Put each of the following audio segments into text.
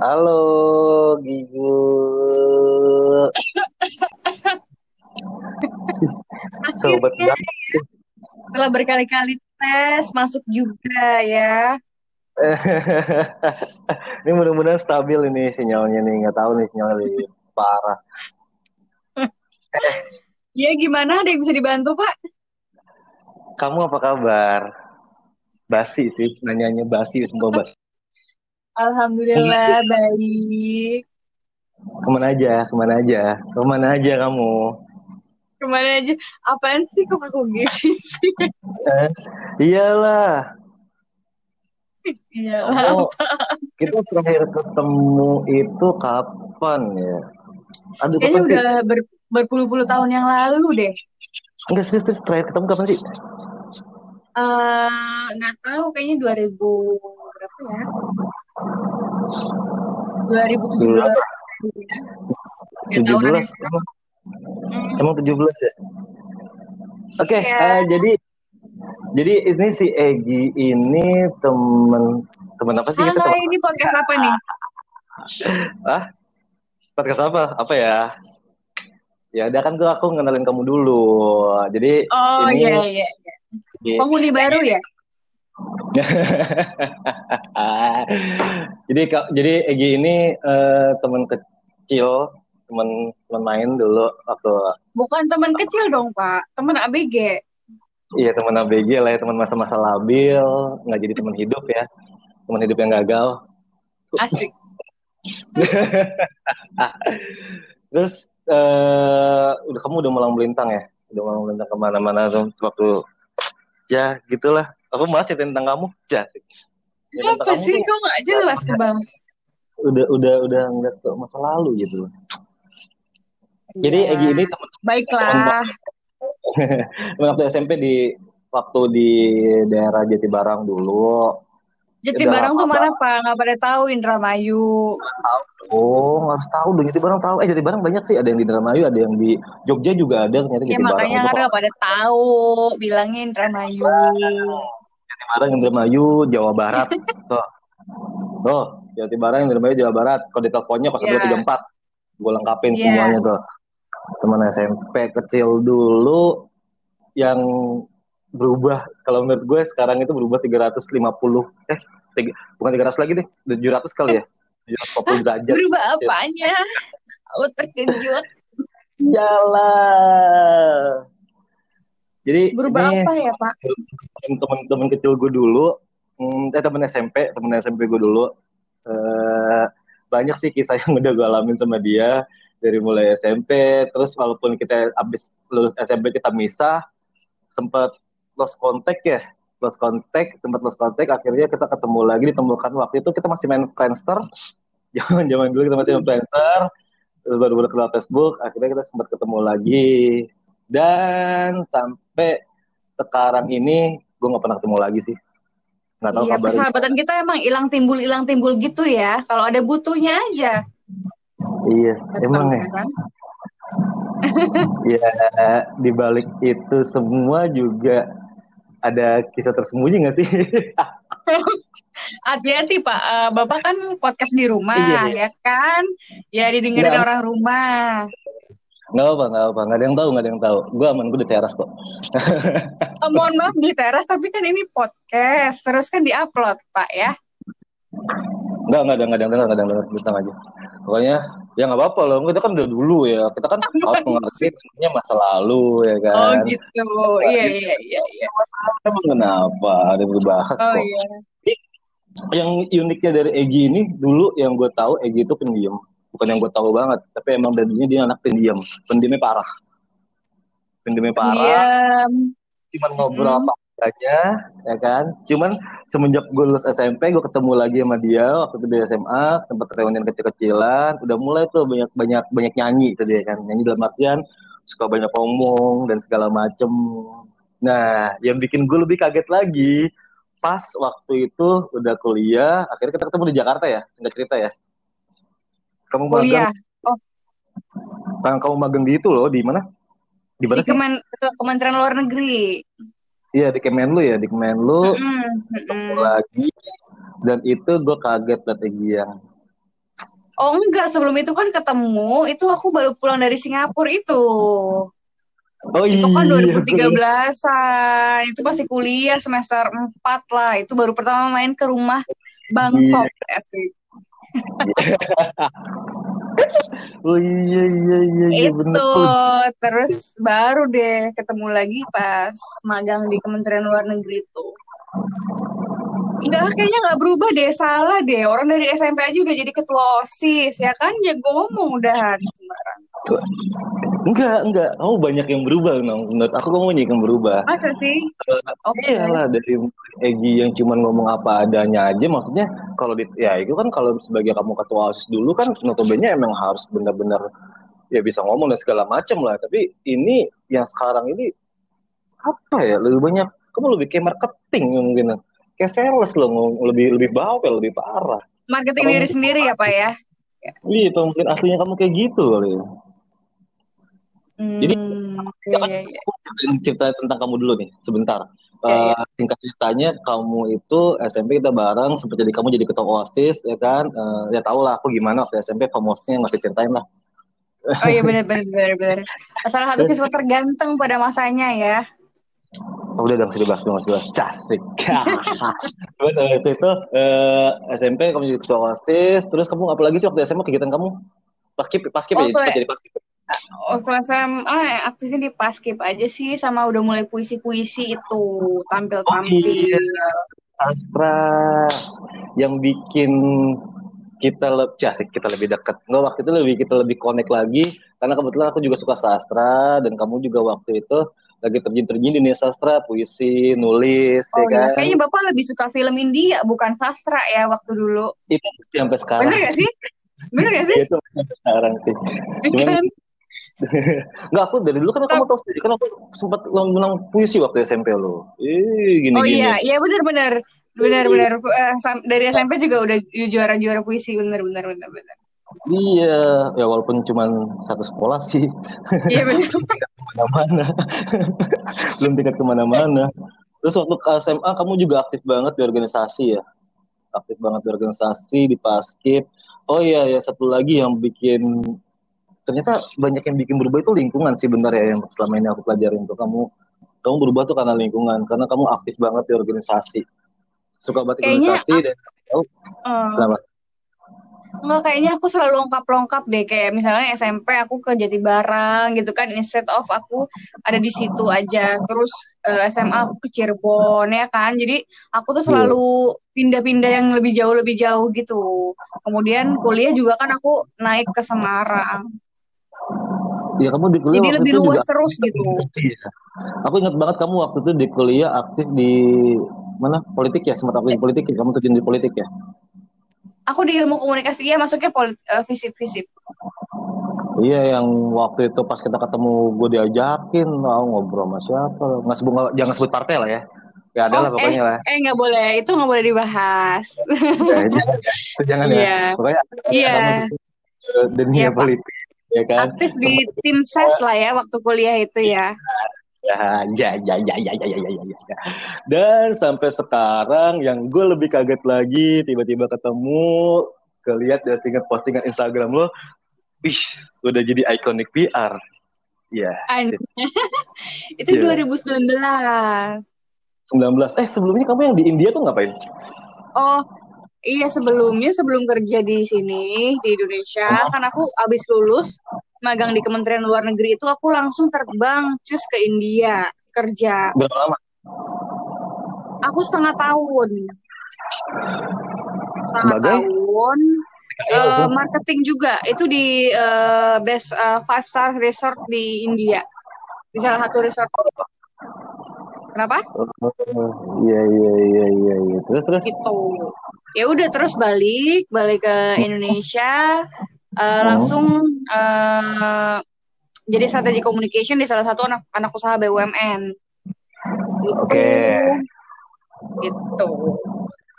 Halo, Gigu. Sobat banget. setelah berkali-kali tes masuk juga ya. ini mudah-mudahan stabil ini sinyalnya nih. Nggak tahu nih sinyalnya lebih parah. Ya gimana? Ada yang bisa dibantu Pak? Kamu apa kabar? Basi sih, nanyanya basi semua basi. Alhamdulillah baik. Ke mana aja, ke mana aja, ke mana aja kamu? Ke mana aja? Apaan sih kok aku gitu sih? Eh, iyalah, Iya kamu kita terakhir ketemu itu kapan ya? Aduh, Kayaknya kapan sih? udah ber- berpuluh-puluh tahun yang lalu deh. Enggak serius, serius terakhir ketemu kapan sih? Eh, nggak tahu kayaknya 2000 berapa ya? 2017. Berapa? Nggak tahu 17 nanti. emang, Hmm, emang 17 ya? Oke, ya. eh, jadi jadi ini si Egi ini temen temen apa sih kita Halo, temen? ini podcast apa nih? Ah, podcast apa? Apa ya? Ya udah kan gua aku ngenalin kamu dulu. Jadi Oh iya iya. iya. Penghuni baru ya? jadi Kak- jadi Egi ini eh, teman kecil, teman teman main dulu waktu Bukan teman kecil dong Pak, teman ABG. iya teman ABG lah ya, teman masa-masa labil, nggak jadi teman hidup ya, teman hidup yang gagal. Asik. Terus eh udah kamu udah malang melintang ya, udah malang melintang ke mana-mana tuh waktu ya gitulah. Aku malah cerita tentang kamu, tentang Apa kamu sih kok nggak jelas kebahas? udah udah udah nggak ke masa lalu gitu. Jadi Iya. Egi ini teman Baiklah. waktu SMP di waktu di daerah Jatibarang dulu. Jati Udah Barang tuh mana Pak? Nggak pada tahu Indramayu. Oh, harus tahu dong Jatibarang tahu. Eh Jatibarang banyak sih, ada yang di Indramayu, ada yang di Jogja juga ada ternyata Ya Jatibarang. makanya kan nggak pada tahu. Bilangin Indramayu. Jatibarang Indramayu Jawa Barat. Tuh. Tuh, Jatibarang Indramayu Jawa Barat. Kalau di teleponnya 0234. Gue lengkapin Iya. semuanya tuh. Teman SMP kecil dulu yang berubah kalau menurut gue sekarang itu berubah 350 eh tiga, bukan 300 lagi deh 700 kali ya 750 derajat Berubah apanya? Oh terkejut. Yalah. Jadi Berubah ini apa ya Pak? teman-teman kecil gue dulu, hmm, eh temen SMP, temen SMP gue dulu, eh, banyak sih kisah yang udah gue alamin sama dia dari mulai SMP, terus walaupun kita abis lulus SMP kita misah, sempat lost contact ya, lost contact, sempat lost contact, akhirnya kita ketemu lagi, ditemukan waktu itu kita masih main Friendster, zaman zaman dulu kita masih main Friendster, terus baru-baru kenal Facebook, akhirnya kita sempat ketemu lagi, dan sampai sekarang ini gue nggak pernah ketemu lagi sih nggak tahu Iya, kabar persahabatan kita emang hilang timbul hilang timbul gitu ya. Kalau ada butuhnya aja. iya Datang, emang ya kan? ya di balik itu semua juga ada kisah tersembunyi nggak sih Hati-hati Pak, Eh, Bapak kan podcast di rumah Iya, iya. ya kan? Ya didengerin Iya. orang rumah. Nggak apa nggak apa nggak ada yang tahu nggak ada yang tahu. Gue aman gue di teras kok. Eh, mohon maaf di teras, tapi kan ini podcast, terus kan diupload Pak ya. nggak nggak ada nggak ada yang dengar nggak ada yang dengar. Bintang aja pokoknya ya nggak apa-apa loh. Kita kan udah dulu ya. Kita kan harus mengerti sebenarnya masa lalu ya kan? Oh gitu, iya iya iya. iya. emang kenapa ada yang dibahas Oh kok? iya. yang uniknya dari Egi ini dulu yang gue tahu Egi itu pendiam bukan yang gue tahu banget tapi emang dari dulunya dia anak pendiam pendiamnya parah. Pendiamnya parah. Diam. cuman ngobrol Mm-mm. apa adanya ya kan? Cuman semenjak gue lulus SMP gue ketemu lagi sama dia waktu itu di SMA tempat reunian kecil-kecilan udah mulai tuh banyak banyak banyak nyanyi itu dia kan. Nyanyi dalam artian suka banyak ngomong dan segala macem. Nah yang bikin gue lebih kaget lagi pas waktu itu udah kuliah akhirnya kita ketemu di Jakarta ya singkat cerita ya kamu magang Kuliah Nah, kamu magang di itu loh di mana di mana di sih Kemen Kementerian Luar Negeri. iya di Kemenlu ya di Kemenlu Mm-mm, ketemu mm-mm. lagi dan itu gue kaget liat yang Oh enggak, sebelum itu kan ketemu, itu aku baru pulang dari Singapura itu. Oh Itu kan iya, 2013-an, itu masih kuliah semester 4 lah. Itu baru pertama main ke rumah Bang Iya. Sob. Asik. Oh iya iya iya iya bener Itu, tuh. terus baru deh ketemu lagi pas magang di Kementerian Luar Negeri itu. Enggak, kayaknya nggak berubah deh, salah deh. Orang dari SMP aja udah jadi ketua OSIS, ya kan? Ya gue ngomong udahan sembarang. Enggak enggak, kamu banyak yang berubah Nong. Menurut aku kamu banyak yang berubah. Masa sih? Oke. Iyalah dari Egi yang cuman ngomong apa adanya aja, maksudnya kalau di, ya itu kan kalau sebagai kamu ketua osis dulu kan notabene emang harus benar-benar ya bisa ngomong dan segala macam lah. Tapi ini yang sekarang ini apa ya lebih banyak kamu lebih kayak marketing mungkin kayak sales loh lebih lebih bawel lebih parah. Marketing diri sendiri ya, Pak ya? Iya, mungkin aslinya kamu kayak gitu kali. ya. Jadi, Hmm, Ya kan, iya, iya, cerita tentang kamu dulu nih, sebentar. Iya, Eh, singkat ceritanya, kamu itu SMP kita bareng, sempat jadi kamu jadi ketua OSIS, ya kan? Eh, ya tau lah aku gimana waktu SMP famosnya nggak ceritain lah. Oh iya benar benar benar benar. Salah satu siswa terganteng pada masanya ya. Oh, udah dong, sudah sudah. Casik. Terus waktu itu eh, SMP kamu jadi ketua OSIS, terus kamu apalagi sih waktu SMA kegiatan kamu? Paskip, paskip ya, Waktu- sempat jadi paskip. Waktu SMA eh, aktifnya di paskib aja sih sama udah mulai puisi-puisi itu tampil-tampil. Oh, iya. Astra yang bikin kita lebih casik kita lebih dekat nggak waktu itu lebih kita lebih connect lagi karena kebetulan aku juga suka sastra dan kamu juga waktu itu lagi terjun-terjun di dunia sastra puisi nulis Oh ya iya, kan kayaknya Bapak lebih suka film India bukan sastra ya waktu dulu. itu sampai sekarang Bener gak sih? Bener gak sih? itu sampai sekarang sih cuman Kan? nggak aku dari dulu kan kamu tahu sendiri. Kan aku sempat menang puisi waktu SMP lo. Eh gini Oh gini iya, iya. benar-benar. Benar-benar Eh, sam- dari SMP juga udah juara-juara puisi. Benar-benar benar-benar. iya. Ya walaupun cuman satu sekolah sih. Iya benar. ke mana-mana. Belum tingkat ke mana-mana. Terus waktu SMA kamu juga aktif banget di organisasi ya? Aktif banget di organisasi di paskib oh iya ya satu lagi yang bikin ternyata banyak yang bikin berubah itu lingkungan sih benar ya yang selama ini aku pelajarin tuh kamu kamu berubah tuh karena lingkungan karena kamu aktif banget di organisasi suka banget Kayaknya organisasi dan oh, Eh, kenapa Enggak, kayaknya aku selalu lengkap-lengkap deh. Kayak misalnya SMP aku ke Jatibarang gitu kan. Instead of aku ada di situ aja. Terus eh, SMA aku ke Cirebon ya kan. Jadi aku tuh selalu pindah-pindah yang lebih jauh lebih jauh gitu. Kemudian kuliah juga kan aku naik ke Semarang. Ya kamu di kuliah Jadi lebih luas terus gitu. Iya. Aku ingat banget kamu waktu itu di kuliah aktif di mana politik ya sempat aktif di politik ya kamu terjun di politik ya Aku di ilmu komunikasi ya masuknya eh, visip-visip. iya yang waktu itu pas kita ketemu gue diajakin mau ngobrol sama siapa nggak sebut nggak- jangan sebut partai lah ya ya ada lah Oh, pokoknya lah Eh nggak boleh, itu nggak boleh dibahas. ya, jangan, jangan ya Iya. pokoknya Iya. eh, dunia Pak. politik ya kan Aktif di tim ses lah ya waktu kuliah itu ya. Ya, ya, ya, ya, ya, ya, ya, ya, ya. Dan sampai sekarang yang gue lebih kaget lagi tiba-tiba ketemu, kelihat dari tingkat postingan Instagram lo, wih, udah jadi iconic PR. Ya, An- itu Iya. 2019. 19. Eh, sebelumnya kamu yang di India tuh ngapain? Oh, iya sebelumnya sebelum kerja di sini di Indonesia, Oh. kan aku abis lulus magang di Kementerian Luar Negeri itu aku langsung terbang cus ke India kerja. Berapa lama? Aku setengah tahun. Setengah Sebagai? tahun. eh, marketing juga itu di eh, best eh, five star resort di India di salah satu resort kenapa? Oh, Iya, iya, iya, iya, iya. Terus, terus. gitu. Ya udah terus balik balik ke Indonesia eh, langsung eh, jadi strategi communication di salah satu anak anak usaha BUMN gitu. Oke. gitu.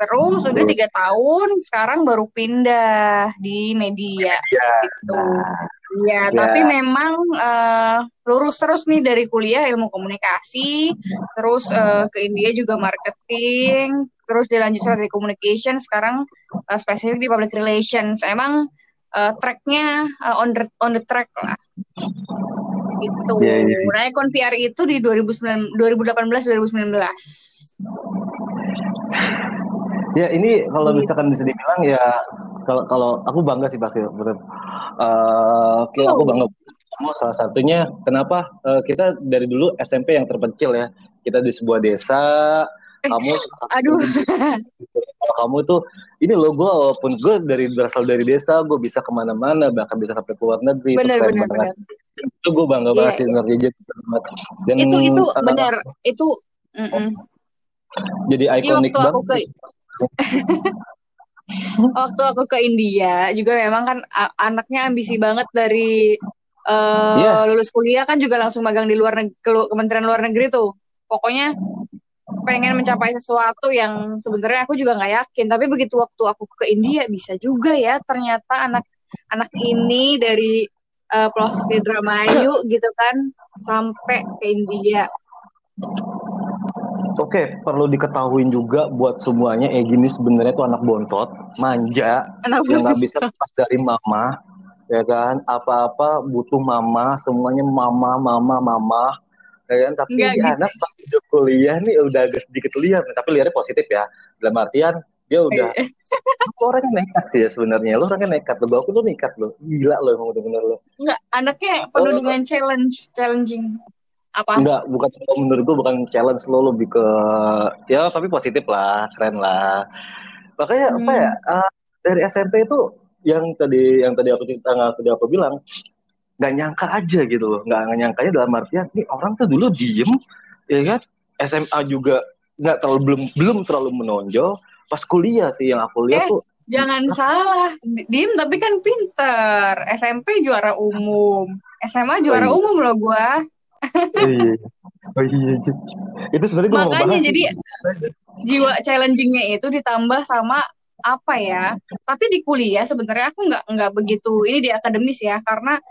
Terus udah tiga tahun sekarang baru pindah di media. Ya, gitu. nah, Iya, Ya. tapi memang eh, lurus terus nih dari kuliah ilmu komunikasi, terus eh, ke India juga marketing, terus dilanjut strategi communication, sekarang eh, spesifik di public relations. Emang uh, tracknya uh, on the on the track lah itu yeah, yeah. nah Icon PR itu di 2009 2018 2019 ya ini kalau gitu. misalkan bisa dibilang ya kalau kalau aku bangga sih pasti betul uh, oh. aku bangga salah satunya kenapa uh, kita dari dulu SMP yang terpencil ya kita di sebuah desa kamu aduh kalau kamu tuh ini loh gue walaupun gue dari berasal dari desa gue bisa ke mana-mana bahkan bisa sampai ke luar negeri bener, bener, bener. itu gue bangga yeah, banget sih yeah. Iya. dan itu itu uh, benar itu mm -mm. jadi iya, ikonik banget ke... waktu aku ke India juga memang kan anaknya ambisi banget dari uh, yeah. lulus kuliah kan juga langsung magang di luar negeri Kementerian Luar Negeri tuh. Pokoknya pengen mencapai sesuatu yang sebenarnya aku juga nggak yakin. Tapi begitu waktu aku ke India bisa juga ya ternyata anak anak ini dari uh, pelosok di Dramayu gitu kan sampai ke India Oke, perlu diketahui juga buat semuanya eh gini sebenarnya tuh anak bontot, manja, anak yang nggak bisa lepas dari mama, ya kan? Apa-apa butuh mama, semuanya mama, mama, mama ya kan? Tapi Nggak, gitu. anak pas udah kuliah nih udah agak sedikit liar tapi liarnya positif ya. Dalam artian dia udah aku orangnya nekat sih ya sebenarnya lo orangnya nekat lo aku tuh nekat lo gila lo emang udah bener lo enggak anaknya penuh oh, dengan challenge challenging apa? Enggak bukan menurut gue bukan challenge lo lebih ke ya tapi positif lah keren lah. Makanya hmm. apa ya uh, dari SMP itu yang tadi yang tadi aku cerita tadi aku bilang nggak nyangka aja gitu loh. Nggak nyangkanya dalam artian nih orang tuh dulu diem ya kan? SMA juga nggak terlalu belum belum terlalu menonjol. Pas kuliah sih yang aku lihat eh, tuh jangan nah, salah. Diem tapi kan pinter. SMP juara umum. SMA juara oh, iya. umum loh gua iya. oh iya itu sebenarnya makanya jadi jiwa challengingnya itu ditambah sama apa ya? Tapi di kuliah sebenarnya aku nggak nggak begitu ini di akademis ya karena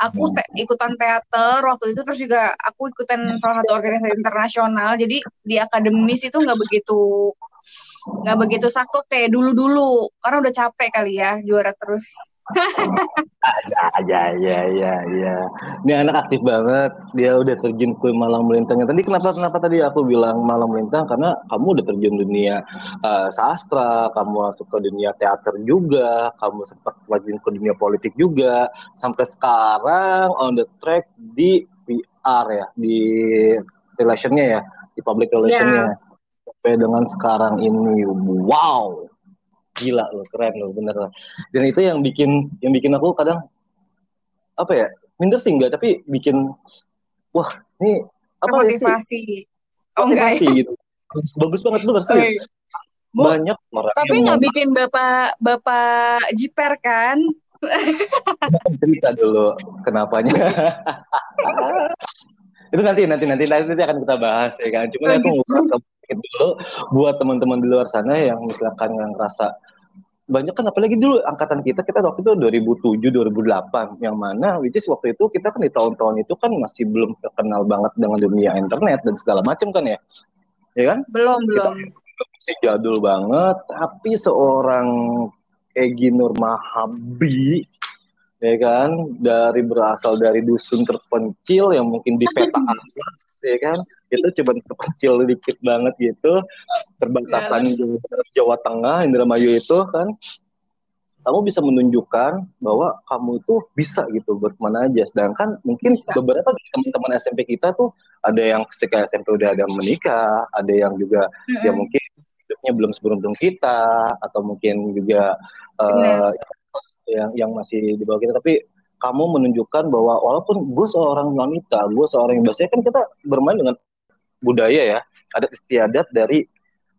aku te ikutan teater waktu itu terus juga aku ikutan salah satu organisasi internasional. Jadi di akademis itu nggak begitu nggak begitu saklek kayak dulu dulu karena udah capek kali ya juara terus aja ya ya ya ini anak aktif banget. Dia udah terjun ke malam melintang. Tadi kenapa kenapa tadi aku bilang malam melintang? Karena kamu udah terjun dunia uh, sastra kamu masuk ke dunia teater juga kamu sempat terjun ke dunia politik juga. Sampai sekarang on the track di PR ya di relationnya ya di public relationnya. Yeah. sampai dengan sekarang ini. Wow gila loh keren loh bener loh dan itu yang bikin yang bikin aku kadang apa ya minder sih enggak tapi bikin wah ini apa motivasi ya sih? oh enggak ya? gitu. Bagus banget tuh oh, iya. banyak orang tapi nggak bikin bapak bapak jiper kan? Cerita dulu kenapanya. Itu nanti nanti nanti nanti akan kita bahas ya kan? Cuma oh, aku gitu dulu buat teman-teman di luar sana yang misalkan yang ngerasa banyak kan apalagi dulu angkatan kita kita waktu itu 2007 2008 yang mana which is waktu itu kita kan di tahun-tahun itu kan masih belum terkenal banget dengan dunia internet dan segala macam kan ya? Ya kan? Belum kita belum. masih jadul banget tapi seorang Egi Nurmahabi ya kan? Dari berasal dari dusun terpencil yang mungkin di peta atlas ya kan itu cuma terpencil dikit banget gitu. Perbatasan Jawa Tengah Indramayu itu kan. Kamu bisa menunjukkan bahwa kamu itu bisa gitu berkemana aja. Sedangkan mungkin bisa. beberapa teman-teman SMP kita tuh ada yang ketika SMP udah ada menikah ada yang juga mm -hmm. ya mungkin hidupnya belum seberuntung kita atau mungkin juga uh, yang yang masih di bawah kita. Tapi kamu menunjukkan bahwa walaupun gue seorang wanita gue seorang yang biasanya kan kita bermain dengan budaya ya ada istiadat dari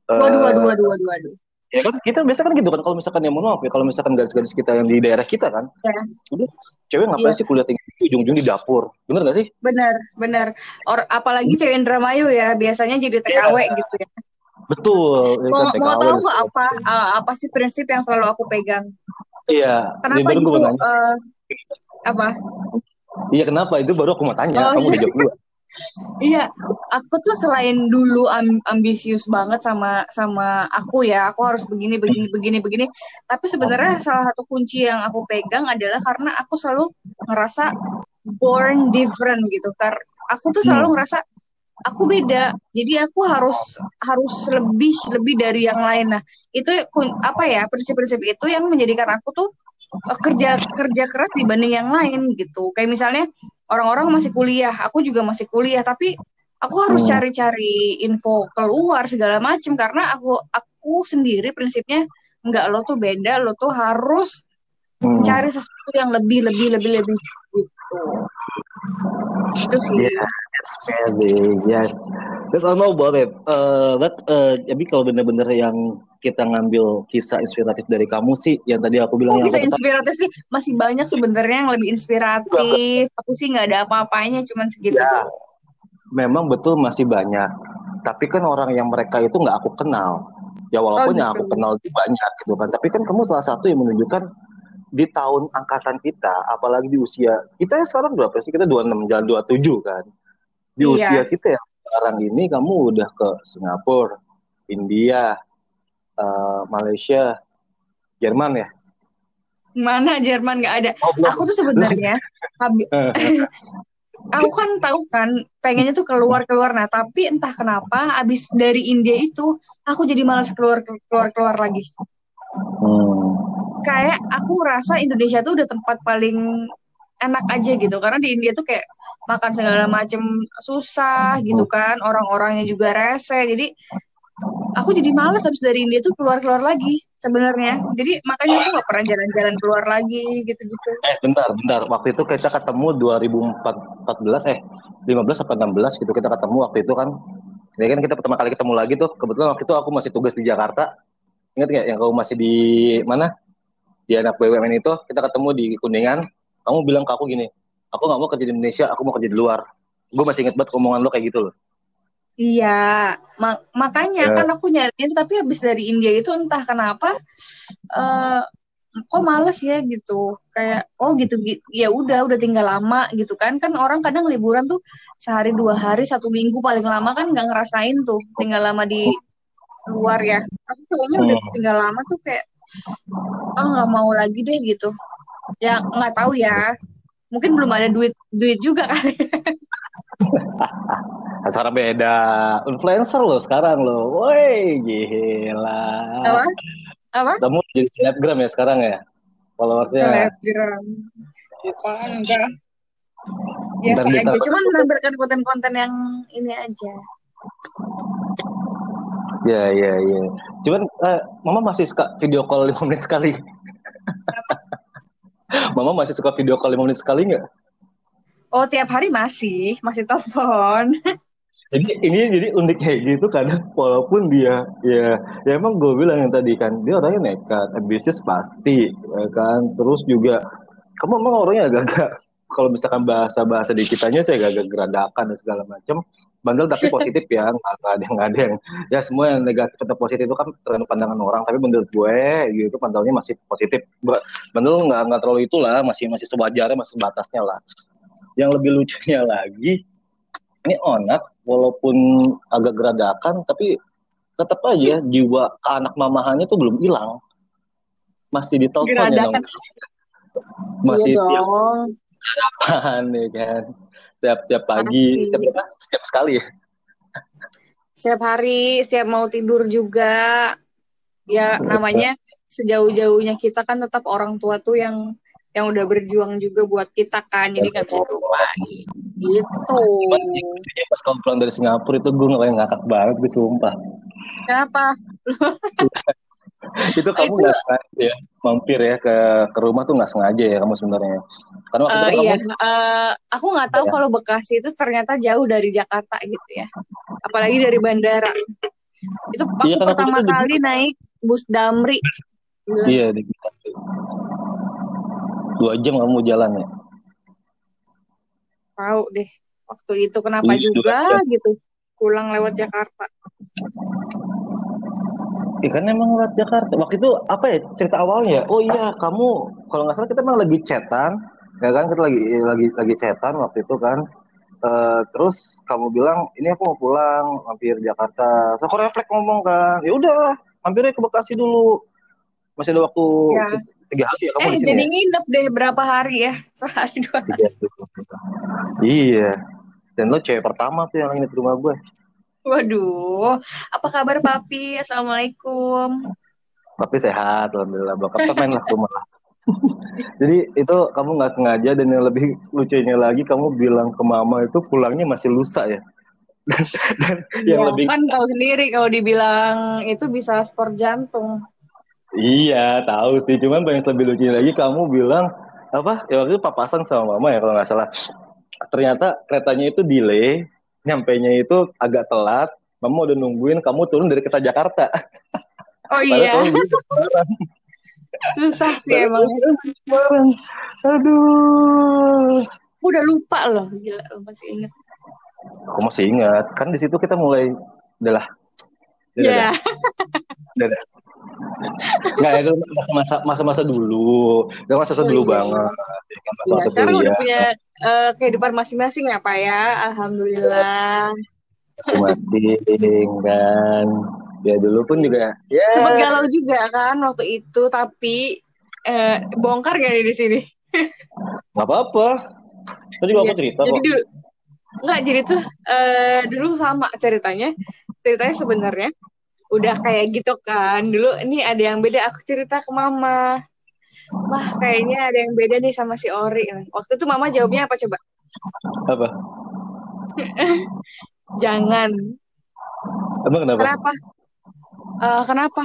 waduh, uh, waduh waduh waduh waduh ya kan kita biasa kan gitu kan kalau misalkan yang maaf ya kalau misalkan gadis-gadis kita yang di daerah kita kan ya. udah cewek ngapain ya. sih kuliah tinggi ujung-ujung di dapur bener gak sih bener bener Or, apalagi cewek Indramayu ya biasanya jadi TKW ya. gitu ya betul ya mau, kan, mau tahu nggak apa uh, apa sih prinsip yang selalu aku pegang Iya. Kenapa gitu? Uh, apa? Iya kenapa? Itu baru aku mau tanya. Oh, kamu iya. udah jawab dulu. Iya, aku tuh selain dulu am ambisius banget sama sama aku ya, aku harus begini begini begini begini. Tapi sebenarnya salah satu kunci yang aku pegang adalah karena aku selalu ngerasa born different gitu. Karena aku tuh selalu Hmm. ngerasa aku beda. Jadi aku harus harus lebih lebih dari yang lain. Nah, itu apa ya prinsip-prinsip itu yang menjadikan aku tuh kerja kerja keras dibanding yang lain gitu. Kayak misalnya orang-orang masih kuliah, aku juga masih kuliah, tapi aku harus Hmm. cari-cari info keluar segala macem karena aku aku sendiri prinsipnya nggak lo tuh beda, lo tuh harus Hmm. cari sesuatu yang lebih lebih lebih lebih gitu. Itu sih. Yeah, that's amazing. Yes. All know about it. Uh, but uh, jadi kalau bener-bener yang kita ngambil kisah inspiratif dari kamu sih, yang tadi aku bilang yang aku tertarik, inspiratif sih? Masih banyak sebenarnya yang lebih inspiratif. Aku sih nggak ada apa-apanya, cuman segitu ya memang betul masih banyak. Tapi kan orang yang mereka itu nggak aku kenal. Ya Oh walaupun yang gitu. aku kenal itu banyak gitu kan. Tapi kan kamu salah satu yang menunjukkan di tahun angkatan kita, apalagi di usia kita ya sekarang berapa sih? Kita 26 jalan 27 kan. Di usia Iya. kita yang sekarang ini kamu udah ke Singapura, India, eh, Malaysia, Jerman ya. Mana Jerman nggak ada. Oh belum. Aku tuh sebenarnya aku kan tahu kan pengennya tuh keluar keluar nah tapi entah kenapa abis dari India itu aku jadi malas keluar keluar keluar lagi Hmm. kayak aku ngerasa Indonesia tuh udah tempat paling enak aja gitu karena di India tuh kayak makan segala macem susah gitu kan orang-orangnya juga rese jadi aku jadi malas habis dari India tuh keluar keluar lagi sebenarnya jadi makanya aku gak pernah jalan-jalan keluar lagi gitu-gitu Eh bentar, bentar. Waktu itu kita ketemu 2014 eh 15 apa 16 gitu kita ketemu waktu itu kan. Ya kan kita pertama kali ketemu lagi tuh. Kebetulan waktu itu aku masih tugas di Jakarta. Ingat nggak yang kamu masih di mana? Di anak BUMN itu kita ketemu di Kuningan. Kamu bilang ke aku gini, aku nggak mau kerja di Indonesia, aku mau kerja di luar. Gue masih inget banget omongan lo kayak gitu loh. Iya, ma- makanya Ya. kan aku nyariin tapi habis dari India itu entah kenapa eh kok males ya gitu. Kayak oh gitu gi- ya udah udah tinggal lama gitu kan. Kan orang kadang liburan tuh sehari dua hari satu minggu paling lama kan nggak ngerasain tuh tinggal lama di luar ya. Tapi kayaknya udah Hmm. tinggal lama tuh kayak ah nggak mau lagi deh gitu. Ya nggak tahu ya. Mungkin belum ada duit duit juga kali. Acara beda. Influencer lo sekarang lo. Woi, gila. Apa? Apa? Kamu jadi selebgram ya sekarang ya? Followersnya. Selebgram. Enggak? Biasa Ntar kita- aja, cuman menampilkan konten-konten yang ini aja. Ya, ya, ya. Cuman eh, Mama masih suka video call 5 menit sekali. Mama masih suka video call 5 menit sekali nggak? Oh, tiap hari masih, masih telepon. Jadi ini jadi unik kayak gitu kadang walaupun dia ya ya emang gue bilang yang tadi kan dia orangnya nekat, ambisius pasti ya kan. Terus juga kamu emang orangnya agak-agak kalau misalkan bahasa-bahasa di kitanya tuh agak-agak geradakan dan segala macam. Bandel tapi positif ya, nggak ada nggak ada yang ya semua yang negatif atau positif itu kan tergantung pandangan orang. Tapi menurut gue gitu pandangannya masih positif. Ba- Bandel nggak nggak terlalu itulah, masih masih sewajarnya, masih sebatasnya lah. Yang lebih lucunya lagi ini onak walaupun agak geradakan tapi tetap aja jiwa anak mamahannya tuh belum hilang masih ditelepon ya dong masih iya dong. ya kan tiap tiap pagi setiap setiap sekali ya Setiap hari, setiap mau tidur juga. Ya, namanya sejauh-jauhnya kita kan tetap orang tua tuh yang yang udah berjuang juga buat kita kan. Jadi nggak bisa dilupain. Gitu. Pas kamu pulang dari Singapura itu gue kayak ngakak banget gue sumpah Kenapa? itu kamu Itu- nggak sengaja ya mampir ya ke ke rumah tuh nggak sengaja ya kamu sebenarnya karena waktu Eh, itu kan iya, kamu Eh, aku nggak tahu Ya. kalau Bekasi itu ternyata jauh dari Jakarta gitu ya. Apalagi dari bandara. Itu aku Iya, aku pertama juga di- kali naik bus Damri. Gila. iya di dua jam kamu jalan ya Tahu deh waktu itu kenapa Iya, juga dua gitu pulang lewat Jakarta. Iya kan emang lewat Jakarta. Waktu itu apa ya cerita awalnya? Oh iya, kamu kalau nggak salah kita emang lagi chatan, ya kan kita lagi lagi lagi chatan waktu itu kan. Uh, terus kamu bilang ini aku mau pulang mampir Jakarta. So aku refleks ngomong kan, ya udah mampirnya ke Bekasi dulu. Masih ada waktu ya. tiga hari ya kamu eh, di sini. jadi ya? nginep deh berapa hari ya? Sehari dua hari. Iya. Dan lo cewek pertama tuh yang nginep di rumah gue. Waduh, apa kabar Papi? Assalamualaikum. Papi sehat, alhamdulillah. Bokap main lah rumah Jadi itu kamu nggak sengaja dan yang lebih lucunya lagi kamu bilang ke mama itu pulangnya masih lusa ya. dan ya, yang lebih kan tahu sendiri kalau dibilang itu bisa skor jantung. Iya tahu sih, cuman banyak lebih lucunya lagi kamu bilang apa? Ya waktu itu papasan sama mama ya kalau nggak salah. Ternyata keretanya itu delay, nyampe nya itu agak telat. Mama udah nungguin kamu turun dari kereta Jakarta. Oh iya. Susah sih emang. Aduh. Udah lupa loh, gila lo masih inget. Aku masih ingat, kan di situ kita mulai udahlah. Iya. Enggak itu masa-masa masa-masa dulu, udah masa oh, dulu iya. banget. Ya, ya, sekarang udah punya uh, kehidupan masing-masing ya Pak ya, alhamdulillah. Masing-masing kan. Ya dulu pun juga ya. Sempat galau juga kan waktu itu. Tapi eh, bongkar gak nih di sini? Nggak apa-apa. Tadi juga ya, aku cerita jadi kok. dulu, nggak jadi tuh eh, dulu sama ceritanya ceritanya sebenarnya udah kayak gitu kan. Dulu ini ada yang beda aku cerita ke mama. Wah kayaknya ada yang beda nih sama si Ori. Waktu itu mama jawabnya apa coba? Apa? Jangan. Emang kenapa? Kenapa? uh, kenapa?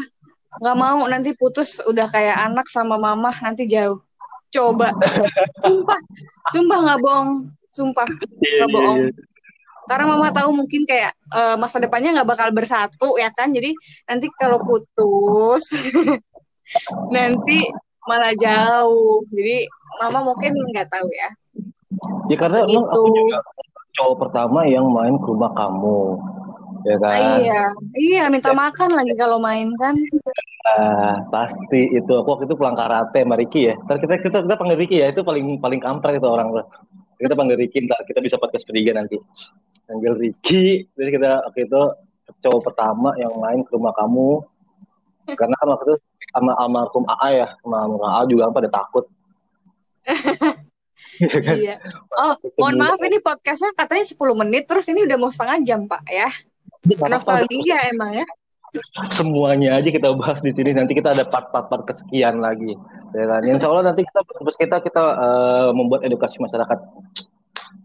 Nggak mau nanti putus udah kayak anak sama mama nanti jauh. Coba. Sumpah sumpah nggak bohong. Sumpah iya, nggak iya, bohong. yeah, karena mama tahu mungkin kayak uh, masa depannya nggak bakal bersatu ya kan jadi nanti kalau putus nanti malah jauh jadi mama mungkin nggak tahu ya ya karena itu aku juga cowok pertama yang main ke rumah kamu ya kan? Ah, iya, iya minta ya. makan lagi kalau main kan. Uh, pasti itu aku waktu itu pulang karate sama Ricky ya. Ntar kita kita kita panggil Ricky ya itu paling paling kampret itu orang tuh. Kita panggil Ricky ntar kita bisa podcast bertiga nanti. Panggil Ricky, jadi kita waktu itu cowok pertama yang main ke rumah kamu. Karena kan waktu itu sama almarhum AA ya, sama almarhum AA juga kan pada takut. iya. Oh, mohon maaf ini podcastnya katanya 10 menit, terus ini udah mau setengah jam, Pak, ya. Nostalgia emang ya. Semuanya aja kita bahas di sini. Nanti kita ada part-part kesekian lagi. Ya kan? Insya Allah nanti kita terus kita kita uh, membuat edukasi masyarakat.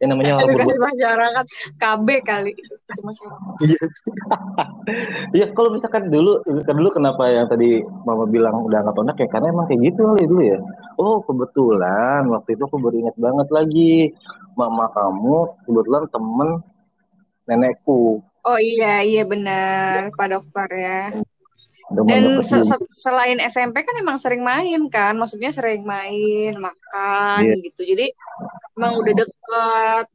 Yang namanya edukasi masyarakat KB kali edukasi masyarakat. Iya. Iya, kalau misalkan dulu dulu kenapa yang tadi Mama bilang udah nggak tonak ya karena emang kayak gitu kali dulu ya. Oh, kebetulan waktu itu aku baru ingat banget lagi. Mama kamu kebetulan temen nenekku Oh iya, iya benar, Pak Dokter ya. Dan se se selain SMP kan emang sering main kan, maksudnya sering main, makan yeah. gitu. Jadi emang udah dekat.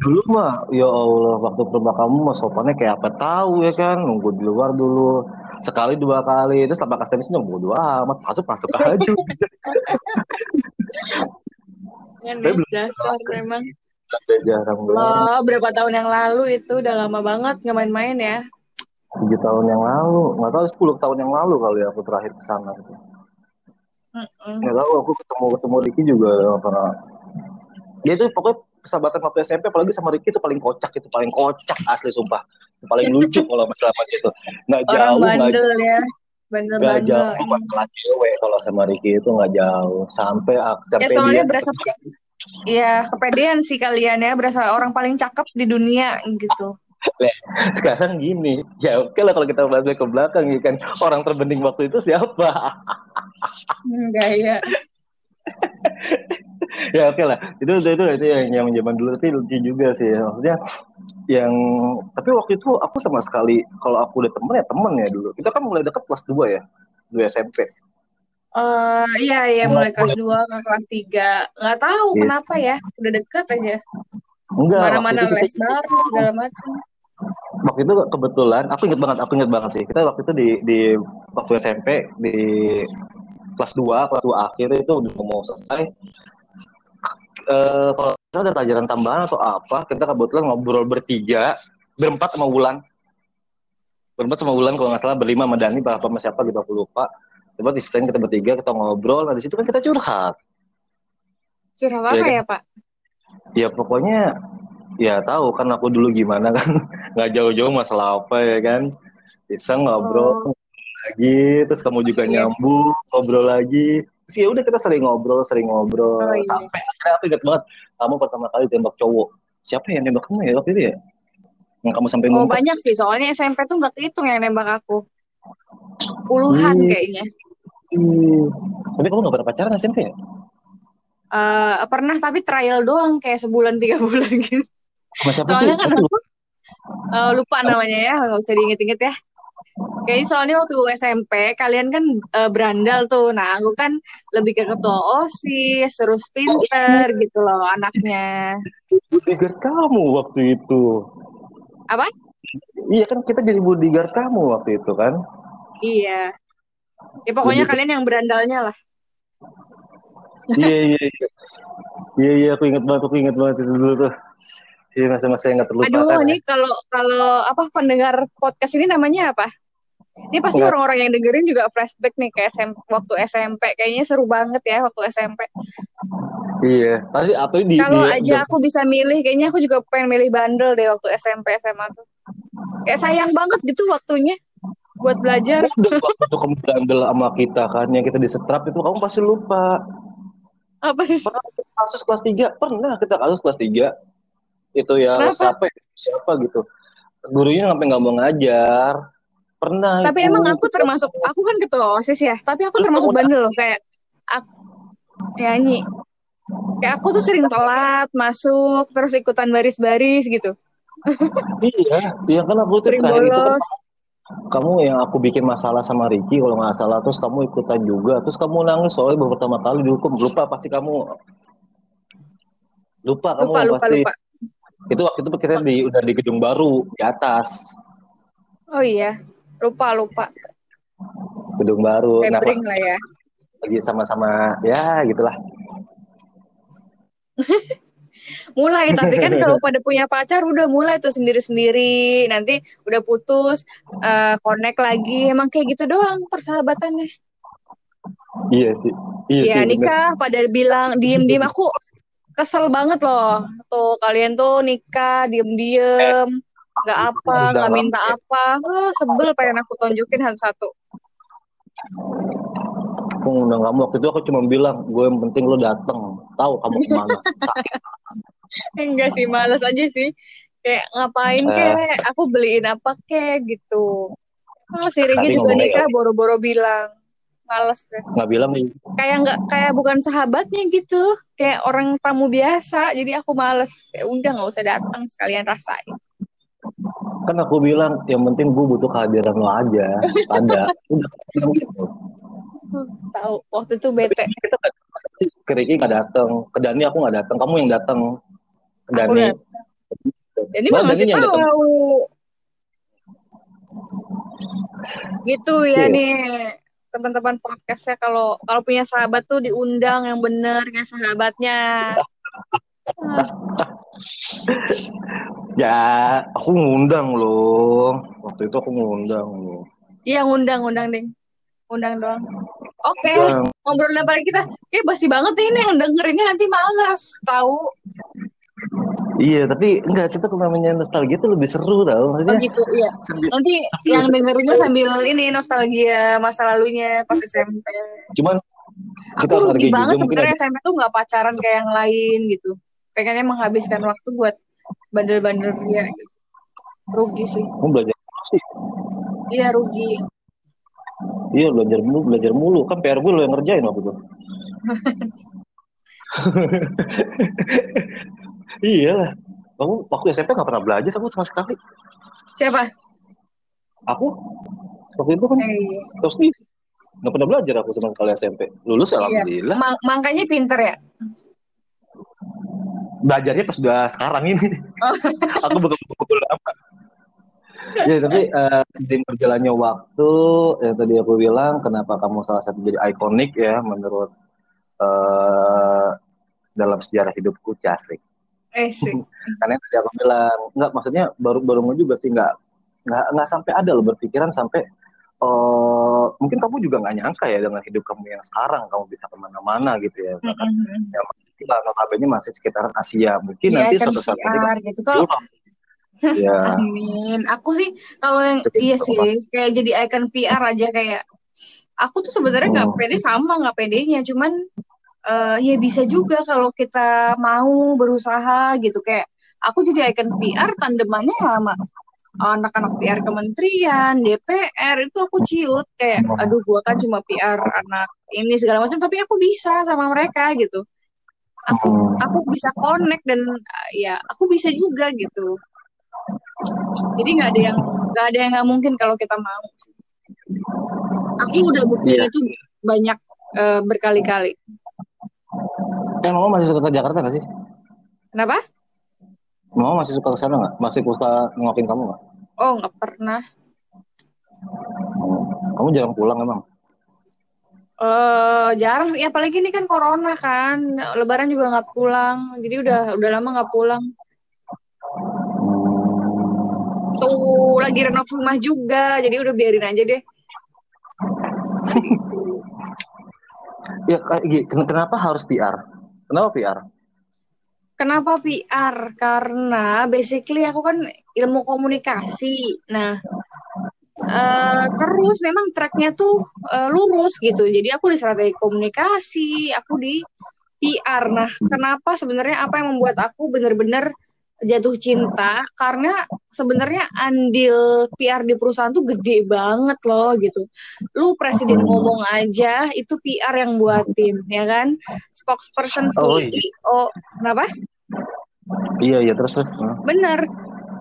Dulu mah, ya Allah, waktu pertama kamu mah sopannya kayak apa tahu ya kan, nunggu di luar dulu sekali dua kali terus tanpa kasih tenisnya bodo amat masuk masuk aja. Yang dasar memang jarang Loh, berapa tahun yang lalu itu udah lama banget nggak main-main ya? Tujuh tahun yang lalu, nggak tahu sepuluh tahun yang lalu kali aku terakhir ke sana. Nggak tahu aku ketemu ketemu Ricky juga gak pernah. Dia itu pokoknya persahabatan waktu SMP apalagi sama Ricky itu paling kocak itu paling kocak asli sumpah. Paling lucu kalau masalah itu nggak jauh nggak ya bandel nggak jauh masalah cewek kalau sama Ricky itu nggak jauh. Sampai ya soalnya dia berasa Iya, kepedean sih kalian ya, berasa orang paling cakep di dunia gitu. Sekarang gini, ya oke lah kalau kita balik ke belakang ya kan, orang terbening waktu itu siapa? Enggak ya. ya oke lah, itu itu itu, itu yang yang zaman dulu tapi lucu juga sih, maksudnya yang tapi waktu itu aku sama sekali kalau aku udah temen ya temen ya dulu. Kita kan mulai deket kelas 2 ya, 2 SMP. Uh, iya iya mulai kelas 2 ke kelas 3 nggak tahu yeah. kenapa ya udah deket aja Enggak, mana-mana les bareng segala macam waktu itu kebetulan aku inget banget aku inget banget sih. Kita waktu itu di di waktu SMP di kelas 2 kelas 2 akhir itu udah mau selesai. Uh, ada pelajaran tambahan atau apa kita kebetulan ngobrol bertiga berempat sama Wulan. Berempat sama Wulan kalau nggak salah berlima sama Dani apa sama siapa gitu aku lupa. Coba di kita bertiga kita ngobrol nah di situ kan kita curhat. Curhat apa ya, kan? ya pak? Ya pokoknya ya tahu kan aku dulu gimana kan nggak jauh-jauh masalah apa ya kan bisa ngobrol oh. lagi terus kamu juga iya. nyambung ngobrol lagi terus ya udah kita sering ngobrol sering ngobrol oh, iya. sampai akhirnya aku ingat banget kamu pertama kali tembak cowok siapa yang nembak kamu ya waktu itu ya yang kamu sampai oh banyak sih soalnya SMP tuh nggak kehitung yang nembak aku puluhan hmm. kayaknya hmm. tapi kamu nggak pernah pacaran SMP ya Uh, pernah tapi trial doang kayak sebulan tiga bulan gitu. Sama siapa soalnya sih? kan aku uh, lupa namanya ya nggak usah diinget-inget ya. Kayaknya soalnya waktu SMP kalian kan uh, berandal tuh. Nah, aku kan lebih ke ketua OSIS, terus pinter gitu loh anaknya. Bodyguard kamu waktu itu. Apa? Iya kan kita jadi bodyguard kamu waktu itu kan? Iya. Ya pokoknya jadi... kalian yang berandalnya lah. Iya iya iya. Iya iya aku inget banget, aku inget banget itu dulu tuh. Iya masa-masa yang gak terlupakan. Aduh, ini kalau kalau apa pendengar podcast ini namanya apa? Ini pasti orang-orang yang dengerin juga flashback nih kayak SMP, waktu SMP. Kayaknya seru banget ya waktu SMP. Iya, tadi apa di Kalau aja aku bisa milih, kayaknya aku juga pengen milih bandel deh waktu SMP SMA tuh. Kayak sayang banget gitu waktunya buat belajar. Udah waktu kamu bandel sama kita kan, yang kita disetrap itu kamu pasti lupa. Apa sih? Pernah kasus kelas 3, pernah kita kasus kelas 3. Itu ya siapa siapa gitu. Gurunya sampai nggak mau ngajar. Pernah. Tapi itu. emang aku termasuk aku kan ketua OSIS ya, tapi aku termasuk bandel loh kayak aku nyanyi. Kayak aku tuh sering telat masuk terus ikutan baris-baris gitu. iya, iya kan aku sering bolos. Itu kan, kamu yang aku bikin masalah sama Ricky kalau nggak salah terus kamu ikutan juga terus kamu nangis soalnya baru pertama kali dihukum lupa pasti kamu lupa kamu lupa, lupa, pasti lupa. Itu waktu itu kita di udah di gedung baru di atas. Oh iya lupa lupa. Gedung baru. Febring nah, lah ya. lagi sama-sama ya gitulah. Mulai tapi kan kalau pada punya pacar udah mulai tuh sendiri-sendiri. Nanti udah putus uh, connect lagi. Emang kayak gitu doang persahabatannya. Iya sih. Iya ya, sih, nikah bener. pada bilang diem-diem. Aku kesel banget loh. Tuh kalian tuh nikah diem-diem nggak apa nggak minta apa. Uh, sebel pengen aku tunjukin satu aku ngundang kamu. Waktu itu aku cuma bilang gue yang penting lo dateng. Tahu kamu ke mana. Enggak sih malas aja sih. Kayak ngapain uh, kek? Aku beliin apa kek? Gitu. Oh si Rigi juga nikah ya. boro-boro bilang males deh. Nggak bilang nih. Kayak nggak kayak bukan sahabatnya gitu. Kayak orang tamu biasa jadi aku males. Ya udah nggak usah datang sekalian rasain. Kan aku bilang yang penting gue butuh kehadiran lo aja. Ada udah gitu tahu. Waktu itu bete. Kita ke Ricky nggak datang ke Dani aku nggak datang kamu yang datang ke Dani. Dani mah masih tahu. Gitu ya yeah. nih teman-teman podcastnya kalau kalau punya sahabat tuh diundang yang bener ya sahabatnya ya aku ngundang loh waktu itu aku ngundang loh iya ngundang ngundang deh undang doang. Oke, okay. ngobrol apa lagi kita? Kayak pasti banget ini yang dengerinnya nanti malas, tahu? Iya, tapi enggak kita kalau namanya nostalgia itu lebih seru tau. Maksudnya, oh gitu, iya. Sambil, nanti sambil, yang dengerinnya sambil ini nostalgia masa lalunya pas SMP. Cuman kita aku rugi banget sebenarnya SMP tuh nggak pacaran kayak yang lain gitu. Pengennya menghabiskan waktu buat bandel-bandel dia gitu. Rugi sih. Kamu belajar sih? Iya rugi. Iya belajar mulu, belajar mulu. Kan PR gue lo yang ngerjain waktu itu. iya lah. Kamu waktu SMP gak pernah belajar kamu sama sekali. Siapa? Aku. Waktu itu kan eh, iya. terus nih nggak pernah belajar aku sama sekali SMP. Lulus iya. alhamdulillah. Ma makanya pinter ya. Belajarnya pas udah sekarang ini. Oh. aku betul-betul lama ya tapi uh, berjalannya waktu yang tadi aku bilang kenapa kamu salah satu jadi ikonik ya menurut uh, dalam sejarah hidupku Casrik Eh sih. Karena tadi aku bilang, nggak maksudnya baru-baru juga sih nggak nggak nggak sampai ada loh berpikiran sampai uh, mungkin kamu juga nggak nyangka ya dengan hidup kamu yang sekarang kamu bisa ke mana-mana gitu ya. Mm -hmm. ya lah notabene masih sekitaran Asia. Mungkin ya, nanti kan suatu saat lagi gitu. Kalau ya. Amin. Aku sih kalau yang iya sih kayak jadi icon PR aja kayak aku tuh sebenarnya nggak oh. pede sama nggak pedenya, cuman uh, ya bisa juga kalau kita mau berusaha gitu kayak aku jadi icon PR tandemannya sama anak-anak PR kementerian, DPR itu aku ciut kayak aduh gua kan cuma PR anak ini segala macam tapi aku bisa sama mereka gitu. Aku oh. aku bisa connect dan uh, ya aku bisa juga gitu. Jadi nggak ada yang nggak ada yang nggak mungkin kalau kita mau. Aku udah buktiin yeah. itu banyak uh, berkali-kali. Eh, mama masih suka ke Jakarta nggak sih? Kenapa? Mama masih suka ke sana nggak? Masih suka ngokin kamu nggak? Oh, nggak pernah. Oh, kamu jarang pulang emang? Uh, jarang sih, apalagi ini kan corona kan, Lebaran juga nggak pulang, jadi udah udah lama nggak pulang. Tuh lagi renov rumah juga, jadi udah biarin aja deh. ya kenapa harus PR? Kenapa PR? Kenapa PR? Karena basically aku kan ilmu komunikasi. Nah, uh, terus memang tracknya tuh uh, lurus gitu. Jadi aku di strategi komunikasi, aku di PR. Nah, kenapa sebenarnya apa yang membuat aku benar-benar jatuh cinta karena sebenarnya andil PR di perusahaan tuh gede banget loh gitu. Lu presiden ngomong aja itu PR yang buatin ya kan. Spokesperson CEO, oh, iya. kenapa? Iya iya terus terus. Bener.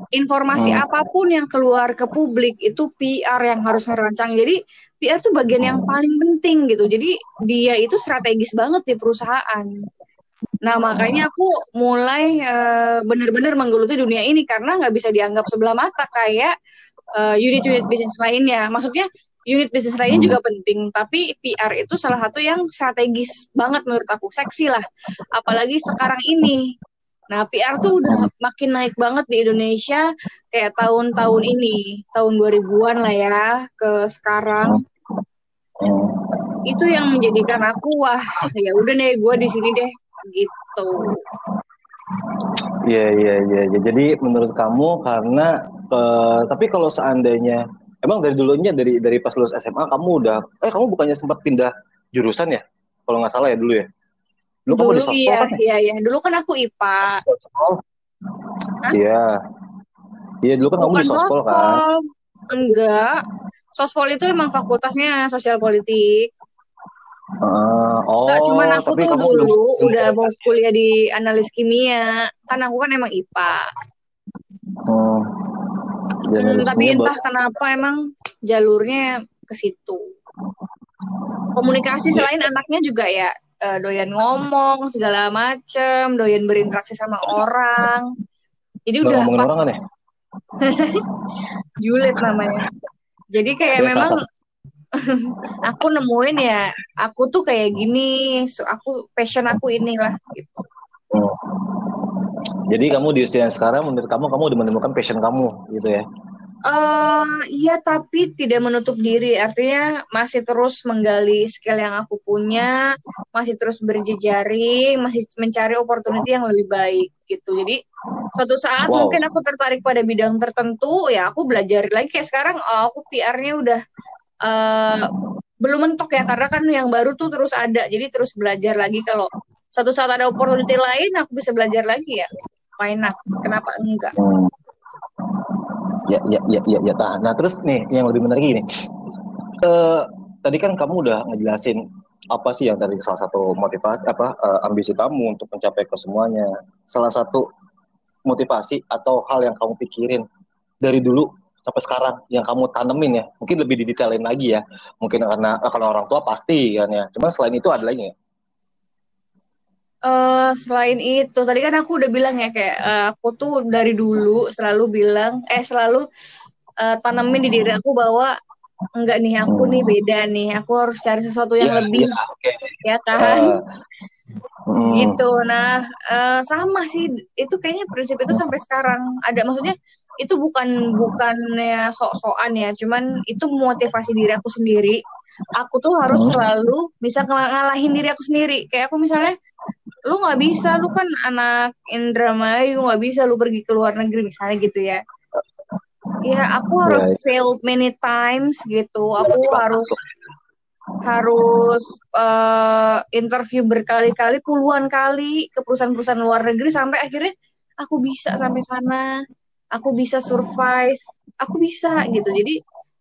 Informasi hmm. apa pun yang keluar ke publik itu PR yang harus merancang. Jadi PR tuh bagian yang paling penting gitu. Jadi dia itu strategis banget di perusahaan. Nah makanya aku mulai uh, benar-benar menggeluti dunia ini karena nggak bisa dianggap sebelah mata kayak uh, unit-unit bisnis lainnya. Maksudnya unit bisnis lainnya juga penting, tapi PR itu salah satu yang strategis banget menurut aku, seksi lah. Apalagi sekarang ini. Nah, PR tuh udah makin naik banget di Indonesia kayak tahun-tahun ini, tahun 2000-an lah ya, ke sekarang. Itu yang menjadikan aku wah, ya udah deh gue di sini deh gitu. Iya iya iya. Jadi menurut kamu karena uh, tapi kalau seandainya emang dari dulunya dari dari pas lulus SMA kamu udah eh kamu bukannya sempat pindah jurusan ya? Kalau nggak salah ya dulu ya. Dulu, dulu kamu di iya, kan, ya? iya iya. Dulu kan aku IPA. Iya. Iya dulu kan Bukan kamu di sospol, kan? Enggak. Sospol itu emang fakultasnya sosial politik. Uh, oh, Enggak, cuman aku tuh dulu belum... udah mau kuliah di analis kimia. Kan aku kan emang IPA. Oh. Hmm, tapi entah kenapa emang jalurnya ke situ. Komunikasi selain anaknya juga ya uh, doyan ngomong segala macem, doyan berinteraksi sama orang. Jadi udah pas. Orang kan ya? Julid namanya. Jadi kayak ya, memang aku nemuin ya aku tuh kayak gini so aku passion aku inilah gitu. Oh. jadi kamu di usia yang sekarang menurut kamu kamu udah menemukan passion kamu gitu ya? Uh, iya tapi tidak menutup diri. Artinya masih terus menggali skill yang aku punya masih terus berjejaring masih mencari opportunity yang lebih baik gitu. Jadi suatu saat wow. mungkin aku tertarik pada bidang tertentu ya aku belajar lagi kayak sekarang. Oh, aku PR-nya udah uh, belum mentok ya karena kan yang baru tuh terus ada. Jadi terus belajar lagi. Kalau satu saat ada opportunity lain aku bisa belajar lagi ya. Why not? Kenapa enggak? Ya ya ya ya ya nah, terus nih yang lebih menarik ini uh, tadi kan kamu udah ngejelasin apa sih yang dari salah satu motivasi apa uh, ambisi kamu untuk mencapai ke semuanya salah satu motivasi atau hal yang kamu pikirin dari dulu sampai sekarang yang kamu tanemin ya. Mungkin lebih didetailin lagi ya. Mungkin karena kalau orang tua pasti kan ya. Cuman selain itu ada lagi ya Uh, selain itu tadi kan aku udah bilang ya kayak uh, aku tuh dari dulu selalu bilang eh selalu uh, tanemin di diri aku bahwa enggak nih aku nih beda nih. Aku harus cari sesuatu yang yeah, lebih yeah, okay. ya kan? Uh, Hmm. gitu nah eh, sama sih. Itu kayaknya prinsip itu sampai sekarang. Ada maksudnya itu bukan bukannya sok-sokan ya. Cuman itu motivasi diri aku sendiri. Aku tuh harus Hmm. selalu bisa ngalahin diri aku sendiri. Kayak aku misalnya lu nggak bisa lu kan anak Indramayu nggak bisa lu pergi ke luar negeri misalnya gitu ya. Ya aku harus Right. fail many times gitu. Aku harus harus eh, interview berkali-kali puluhan kali ke perusahaan-perusahaan luar negeri sampai akhirnya aku bisa sampai sana aku bisa survive aku bisa gitu. Jadi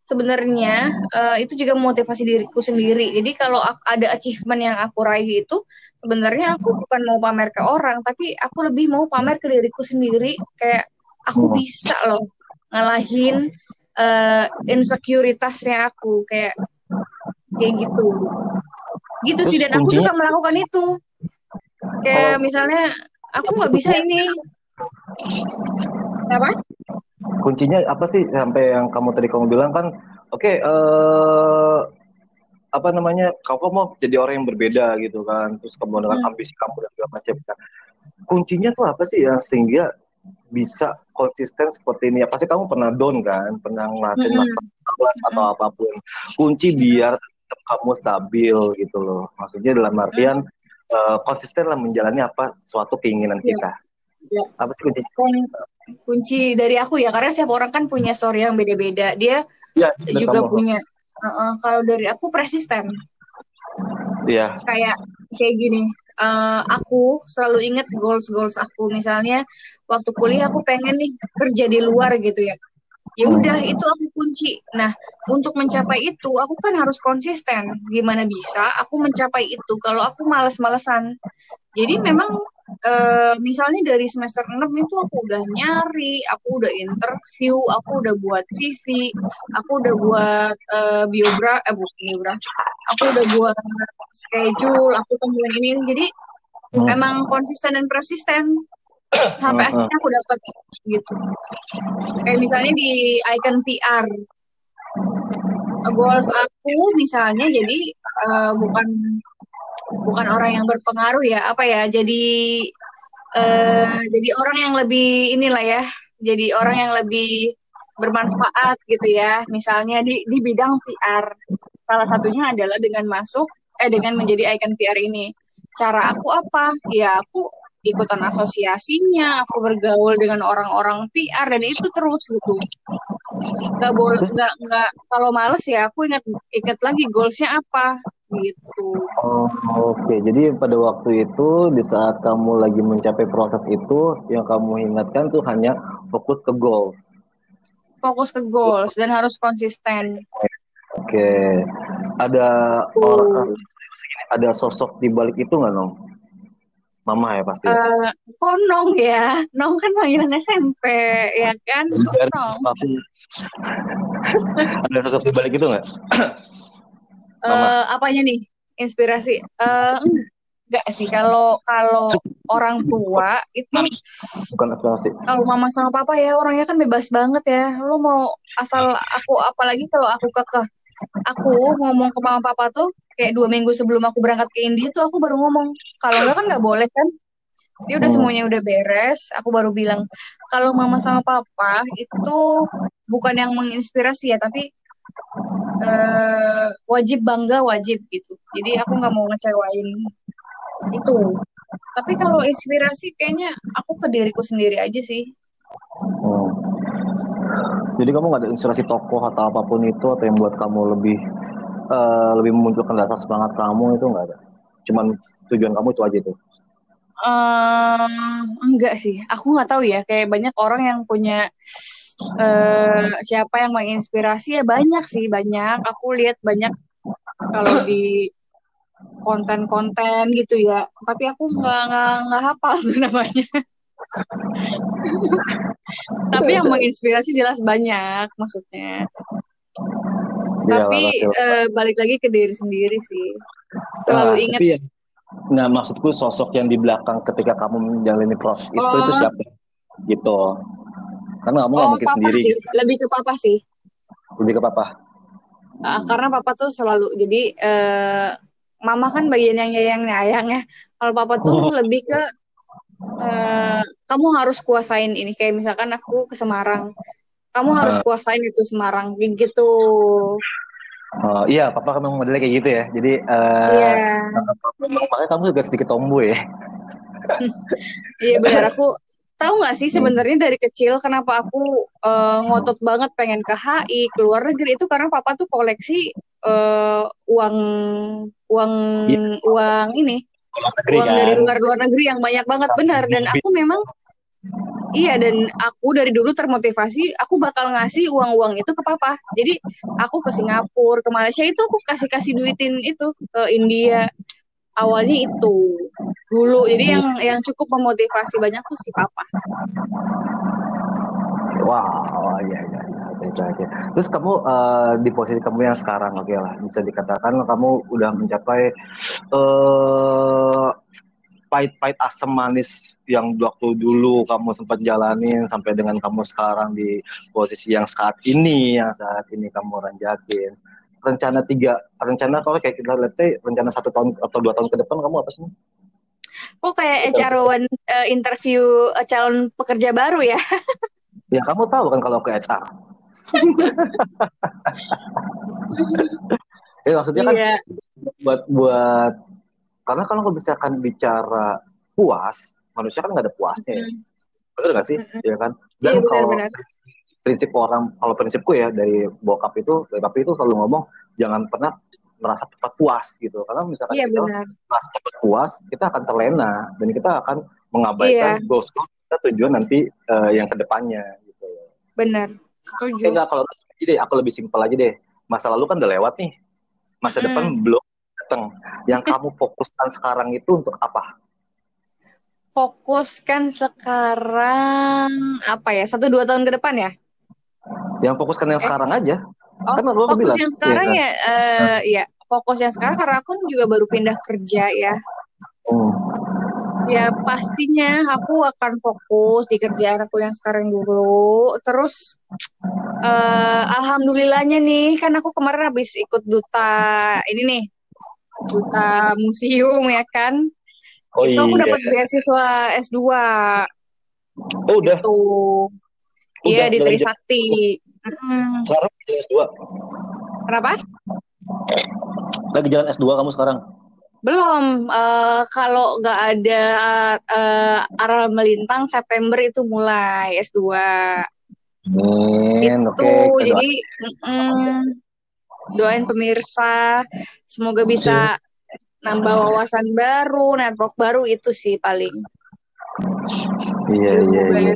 sebenarnya eh, itu juga motivasi diriku sendiri. Jadi kalau ada achievement yang aku raih itu sebenarnya aku bukan mau pamer ke orang tapi aku lebih mau pamer ke diriku sendiri. Kayak aku Hmm. bisa loh ngalahin insecuritasnya aku. Kayak kayak gitu. Gitu sih dan aku kuncinya- suka melakukan itu. Kayak misalnya aku nggak bisa ini. Apa? Kuncinya apa sih? Sampai yang kamu tadi kamu bilang kan oke eh apa namanya kamu mau jadi orang yang berbeda gitu kan. Terus kamu dengan Hmm. ambisi kamu dan segala macam. Kan kuncinya tuh apa sih yang sehingga bisa konsisten seperti ini? Ya pasti kamu pernah down kan? Pernah ngelakuin Mm-mm. masalah atau apa pun. Kunci biar kamu stabil gitu loh maksudnya dalam artian eh, konsisten lah menjalani apa suatu keinginan Iya. kita Iya. apa sih kuncinya Kun- kunci dari aku ya karena setiap orang kan punya story yang beda-beda dia ya juga kamu. punya Uh-uh, kalau dari aku persisten Iya. kayak kayak gini eh, aku selalu inget goals goals aku misalnya waktu kuliah aku pengen nih kerja di luar gitu ya ya udah itu aku kunci. Nah untuk mencapai itu aku kan harus konsisten. Gimana bisa aku mencapai itu kalau aku males-malesan? Jadi memang eh, misalnya dari semester 6 itu aku udah nyari aku udah interview aku udah buat CV aku udah buat eh, biogra eh bukan biografi aku udah buat schedule aku temuin ini ini. jadi Hmm. emang konsisten dan persisten sampai akhirnya aku dapat gitu. Kayak misalnya di icon PR goals aku misalnya jadi eh, bukan bukan orang yang berpengaruh ya apa ya jadi eh, jadi orang yang lebih inilah ya jadi orang yang lebih bermanfaat gitu ya. Misalnya di di bidang PR salah satunya adalah dengan masuk eh dengan menjadi icon PR ini. Cara aku apa? Ya aku ikutan asosiasinya aku bergaul dengan orang-orang PR dan itu terus gitu nggak boleh nggak nggak kalau males ya aku ingat ingat lagi goalsnya apa gitu Oh, Oke, jadi pada waktu itu di saat kamu lagi mencapai proses itu, yang kamu ingatkan tuh hanya fokus ke goal. fokus ke goals dan harus konsisten Oke, ada Betul. orang, ada sosok di balik itu nggak nong? Mama ya pasti. Eh, konong ya. Nong kan panggilan SMP ya kan? Konong ada di balik itu nggak? Eh, apanya nih? Inspirasi? Eh, enggak sih. Kalau kalau orang tua itu Bukan aspirasi. kalau mama sama papa ya orangnya kan bebas banget ya. Lu mau asal aku apalagi kalau aku kekeh aku ngomong ke mama papa tuh kayak dua minggu sebelum aku berangkat ke India tuh aku baru ngomong kalau enggak kan nggak boleh kan dia udah Hmm. semuanya udah beres aku baru bilang kalau mama sama papa itu bukan yang menginspirasi ya tapi eh, wajib bangga wajib gitu jadi aku nggak mau ngecewain itu tapi kalau inspirasi kayaknya aku ke diriku sendiri aja sih. Jadi kamu nggak ada inspirasi tokoh atau apa pun itu atau yang buat kamu lebih eh, lebih memunculkan dasar semangat kamu itu nggak ada. Cuman tujuan kamu itu aja itu. Ehm, enggak sih, aku nggak tahu ya. Kayak banyak orang yang punya eh siapa yang menginspirasi ya banyak sih banyak. Aku lihat banyak kalau di konten-konten gitu ya. Tapi aku nggak nggak hafal tuh namanya. Tapi yang menginspirasi jelas banyak maksudnya. Iya, Tapi eh, balik lagi ke diri sendiri sih. Selalu Nah, ingat ya, nah maksudku sosok yang di belakang ketika kamu menjalani proses itu Oh. itu siapa? Gitu. Karena kamu nggak oh mungkin papa sendiri. sih, lebih ke papa sih. Lebih ke papa. Uh, karena papa tuh selalu jadi eh, mama kan bagian yang nyayang nyayang ya kalau papa tuh lebih ke uh, kamu harus kuasain ini kayak misalkan aku ke Semarang kamu harus kuasain itu Semarang gitu Oh iya, papa memang modelnya kayak gitu ya. Jadi uh, yeah. makanya kamu juga sedikit tomboy ya. iya benar aku tahu nggak sih sebenarnya dari kecil kenapa aku uh, ngotot banget pengen ke HI ke luar negeri itu karena papa tuh koleksi uh, uang uang yeah. uang ini uang kan? dari luar luar negeri yang banyak banget benar dan aku memang Iya dan aku dari dulu termotivasi aku bakal ngasih uang-uang itu ke papa. Jadi aku ke Singapura, ke Malaysia itu aku kasih-kasih duitin itu ke India. Awalnya itu dulu. Jadi yang yang cukup memotivasi banyak tuh si papa. Wow, iya iya. Oke, oke. Terus kamu uh, di posisi kamu yang sekarang, oke okay lah, bisa dikatakan kamu udah mencapai uh, pahit-pahit asam manis yang waktu dulu kamu sempat jalanin sampai dengan kamu sekarang di posisi yang saat ini yang saat ini kamu ranjakin rencana tiga rencana kalau kayak kita lihat sih rencana satu tahun atau dua tahun ke depan kamu apa sih? Oh kayak HR one uh, interview uh, calon pekerja baru ya? ya kamu tahu kan kalau ke HR. ya maksudnya kan iya. buat buat karena kalau misalkan bicara puas, manusia kan nggak ada puasnya ya. Benar nggak sih? Mm-hmm. Ya kan? Dan iya, kalau benar. prinsip orang, kalau prinsipku ya dari bokap itu, dari papi itu selalu ngomong jangan pernah merasa cepat puas gitu. Karena misalkan iya, kita benar. merasa cepat puas, kita akan terlena dan kita akan mengabaikan iya. goals kita tujuan nanti uh, yang ke depannya gitu. Benar. Setuju. Enggak, kalau jadi aku lebih simpel aja deh. Masa lalu kan udah lewat nih. Masa mm. depan belum datang. Yang kamu fokuskan sekarang itu untuk apa? Fokuskan sekarang apa ya? Satu dua tahun ke depan ya? Yang fokuskan yang eh. sekarang aja. Oh, kan fokus bilang. yang sekarang ya, kan? ya, uh, ya fokus yang sekarang karena aku juga baru pindah kerja ya. Hmm. Ya pastinya aku akan fokus di kerjaan aku yang sekarang dulu. Terus uh, alhamdulillahnya nih kan aku kemarin habis ikut duta ini nih duta museum ya kan. Oh, itu aku iya. dapat beasiswa S2. Oh, udah. Itu. Iya di Trisakti. Mm. Sekarang jalan S2. Kenapa? Lagi jalan S2 kamu sekarang? Belum. Uh, kalau nggak ada uh, arah melintang September itu mulai S2. Hmm, itu okay. jadi mm, doain pemirsa semoga bisa nambah wawasan baru, network baru itu sih paling. Iya iya iya.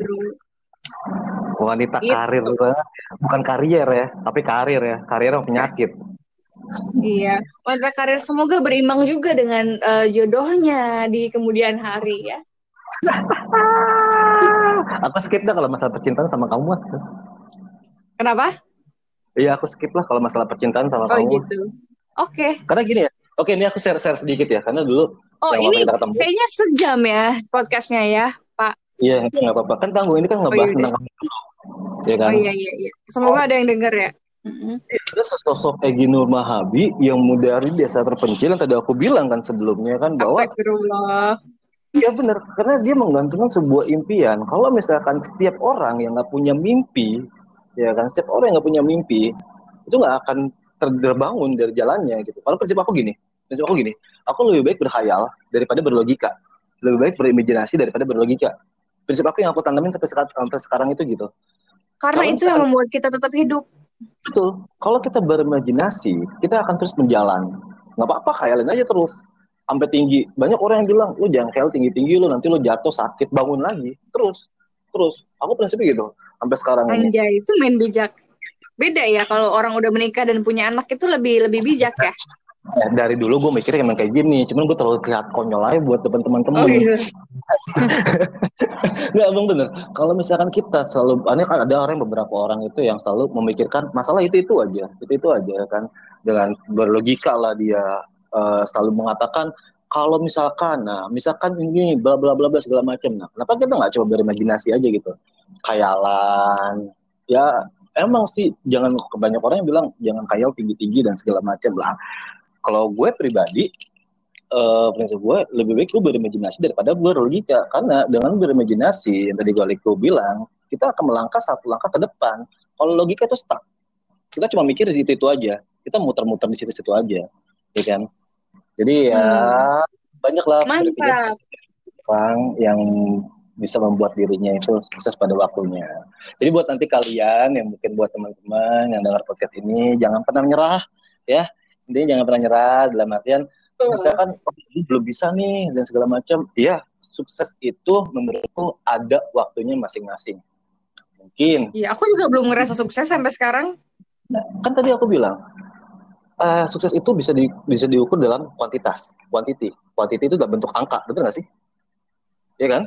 Wanita gitu. karir banget, bukan karier ya, tapi karir ya, karir penyakit. Iya, wanita karir semoga berimbang juga dengan uh, jodohnya di kemudian hari ya. Aku skip dah kalau masalah percintaan sama kamu. Kenapa? Iya aku skip lah kalau masalah percintaan sama oh, kamu. Oh gitu. Oke. Okay. Karena gini ya. Oke ini aku share share sedikit ya karena dulu. Oh ini ketemu, kayaknya sejam ya podcastnya ya Pak. Iya nggak apa-apa kan tanggung ini kan ngebahas oh, iya, tentang kamu. Ya kan? Oh iya iya iya. Semoga oh. ada yang dengar ya. Mm-hmm. Ada sosok Egi Nur Mahabi yang dari desa terpencil yang tadi aku bilang kan sebelumnya kan bahwa. Iya benar, karena dia menggantungkan sebuah impian. Kalau misalkan setiap orang yang nggak punya mimpi, ya kan setiap orang yang nggak punya mimpi itu nggak akan terbangun dari jalannya gitu. Kalau prinsip aku gini prinsip aku gini. Aku lebih baik berkhayal daripada berlogika. Lebih baik berimajinasi daripada berlogika. Prinsip aku yang aku tanamin sampai sekarang, sampai sekarang itu gitu. Karena kalau itu yang membuat kita tetap hidup betul. Kalau kita berimajinasi kita akan terus menjalan. Nggak apa-apa khayalin aja terus. Sampai tinggi. Banyak orang yang bilang lu jangan khayal tinggi tinggi lu nanti lu jatuh sakit bangun lagi. Terus. Terus. Aku prinsipnya gitu. Sampai sekarang Anjay, ini. itu main bijak. Beda ya kalau orang udah menikah dan punya anak itu lebih lebih bijak ya. Ya, dari dulu gue mikirnya emang kayak gini, cuman gue terlalu kelihatan konyol aja buat teman-teman temen. Oh, iya. Nggak, emang bener. Kalau misalkan kita selalu, ini kan ada orang beberapa orang itu yang selalu memikirkan masalah itu itu aja, itu itu aja kan, dengan berlogika lah dia uh, selalu mengatakan kalau misalkan, nah misalkan ini bla bla bla bla segala macam, nah kenapa kita nggak coba berimajinasi aja gitu? khayalan ya emang sih jangan kebanyak orang yang bilang jangan khayal tinggi tinggi dan segala macam lah kalau gue pribadi uh, prinsip gue lebih baik gue berimajinasi daripada berlogika karena dengan berimajinasi yang tadi gue gue bilang kita akan melangkah satu langkah ke depan kalau logika itu stuck kita cuma mikir di situ itu aja kita muter-muter di situ-situ aja ya kan jadi ya hmm. banyak lah orang yang bisa membuat dirinya itu sukses pada waktunya. Jadi buat nanti kalian yang mungkin buat teman-teman yang dengar podcast ini jangan pernah menyerah ya. Intinya jangan pernah nyerah dalam artian misalkan oh, ini belum bisa nih dan segala macam. Iya, sukses itu menurutku ada waktunya masing-masing. Mungkin. Iya, aku juga belum ngerasa sukses sampai sekarang. Nah, kan tadi aku bilang uh, sukses itu bisa di, bisa diukur dalam kuantitas, quantity. Quantity itu dalam bentuk angka, betul nggak sih? Iya kan?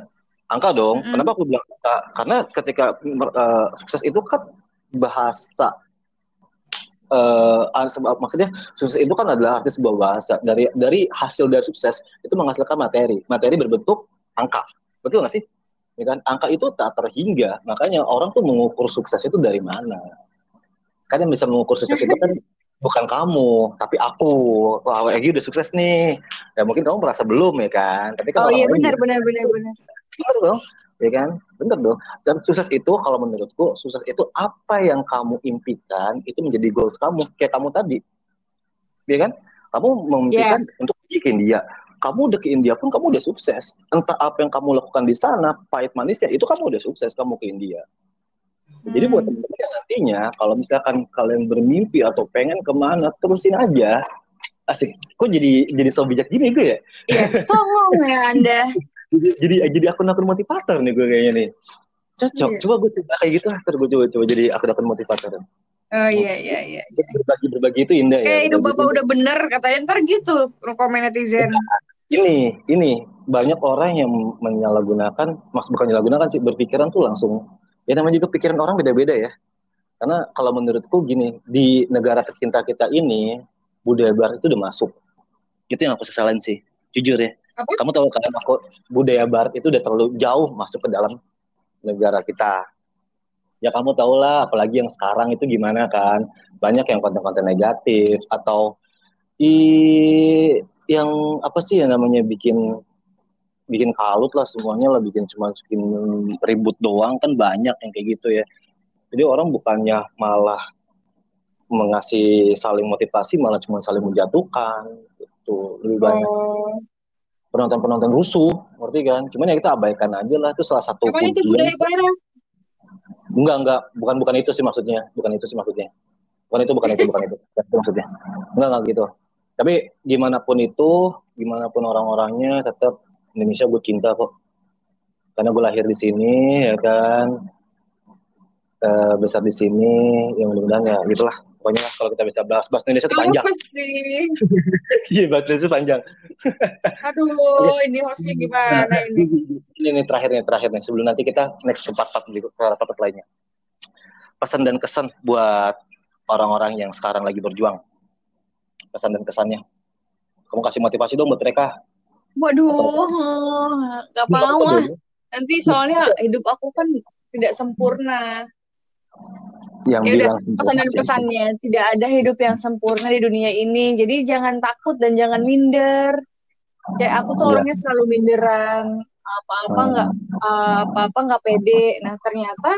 angka dong. Mm. Kenapa aku bilang angka? Karena ketika uh, sukses itu kan bahasa uh, maksudnya sukses itu kan adalah arti sebuah bahasa. Dari dari hasil dari sukses itu menghasilkan materi. Materi berbentuk angka. Betul nggak sih? Ya kan? Angka itu tak terhingga. Makanya orang tuh mengukur sukses itu dari mana. Kan yang bisa mengukur sukses itu kan bukan kamu tapi aku. Wah Egi udah sukses nih. Ya mungkin kamu merasa belum ya kan? Tapi kalau oh iya benar benar benar benar benar dong ya kan benar dong dan sukses itu kalau menurutku sukses itu apa yang kamu impikan itu menjadi goals kamu kayak kamu tadi ya kan kamu memimpikan yeah. untuk bikin dia kamu udah ke India pun kamu udah sukses entah apa yang kamu lakukan di sana pahit manisnya itu kamu udah sukses kamu ke India jadi buat hmm. teman-teman yang nantinya kalau misalkan kalian bermimpi atau pengen ke mana terusin aja. Asik. Kok jadi jadi so bijak gini gue ya? Iya, songong ya Anda. jadi jadi jadi akun-akun motivator nih gue kayaknya nih. Cocok. Iya. Coba gue coba kayak gitu lah. Terus gue coba coba jadi akun-akun motivator. Oh iya iya iya. iya. Berbagi berbagi itu indah Kayak ya. Kayak hidup bapak gitu. udah bener katanya ntar gitu komen netizen. ini ini banyak orang yang menyalahgunakan, maksud bukan menyalahgunakan sih berpikiran tuh langsung ya namanya juga pikiran orang beda-beda ya karena kalau menurutku gini di negara tercinta kita ini budaya barat itu udah masuk itu yang aku sesalin sih jujur ya Apa? kamu tahu kan aku budaya barat itu udah terlalu jauh masuk ke dalam negara kita. Ya kamu tahu lah apalagi yang sekarang itu gimana kan. Banyak yang konten-konten negatif atau i yang apa sih yang namanya bikin bikin kalut lah semuanya lah bikin cuma bikin ribut doang kan banyak yang kayak gitu ya. Jadi orang bukannya malah mengasih saling motivasi malah cuma saling menjatuhkan gitu. Lebih banyak. Oh. Penonton penonton rusuh ngerti kan? Cuman ya kita abaikan aja lah itu salah satu Emang itu budaya barat enggak enggak. Bukan bukan itu sih maksudnya. Bukan itu sih maksudnya. Bukan itu bukan itu bukan itu. Itu maksudnya. Enggak enggak gitu. Tapi gimana pun itu gimana pun orang-orangnya tetap Indonesia gue cinta kok. Karena gue lahir di sini ya kan? Uh, besar di sini yang mudah-mudahan ya gitulah kalau kita bisa bahas. Bahas Indonesia itu panjang. Apa sih? Iya bahas Indonesia panjang. Aduh ini hostnya gimana nah, ini? Ini, ini terakhir nih terakhir nih. Sebelum nanti kita next ke part-part part lainnya. Pesan dan kesan buat orang-orang yang sekarang lagi berjuang. Pesan dan kesannya. Kamu kasih motivasi dong buat mereka. Waduh, nggak mau ah. Nanti soalnya hidup aku kan tidak sempurna. Yang ya udah pesan dan pesannya tidak ada hidup yang sempurna di dunia ini. Jadi jangan takut dan jangan minder. Kayak aku tuh ya. orangnya selalu minderan. Apa-apa hmm. nggak uh, apa-apa nggak pede. Nah ternyata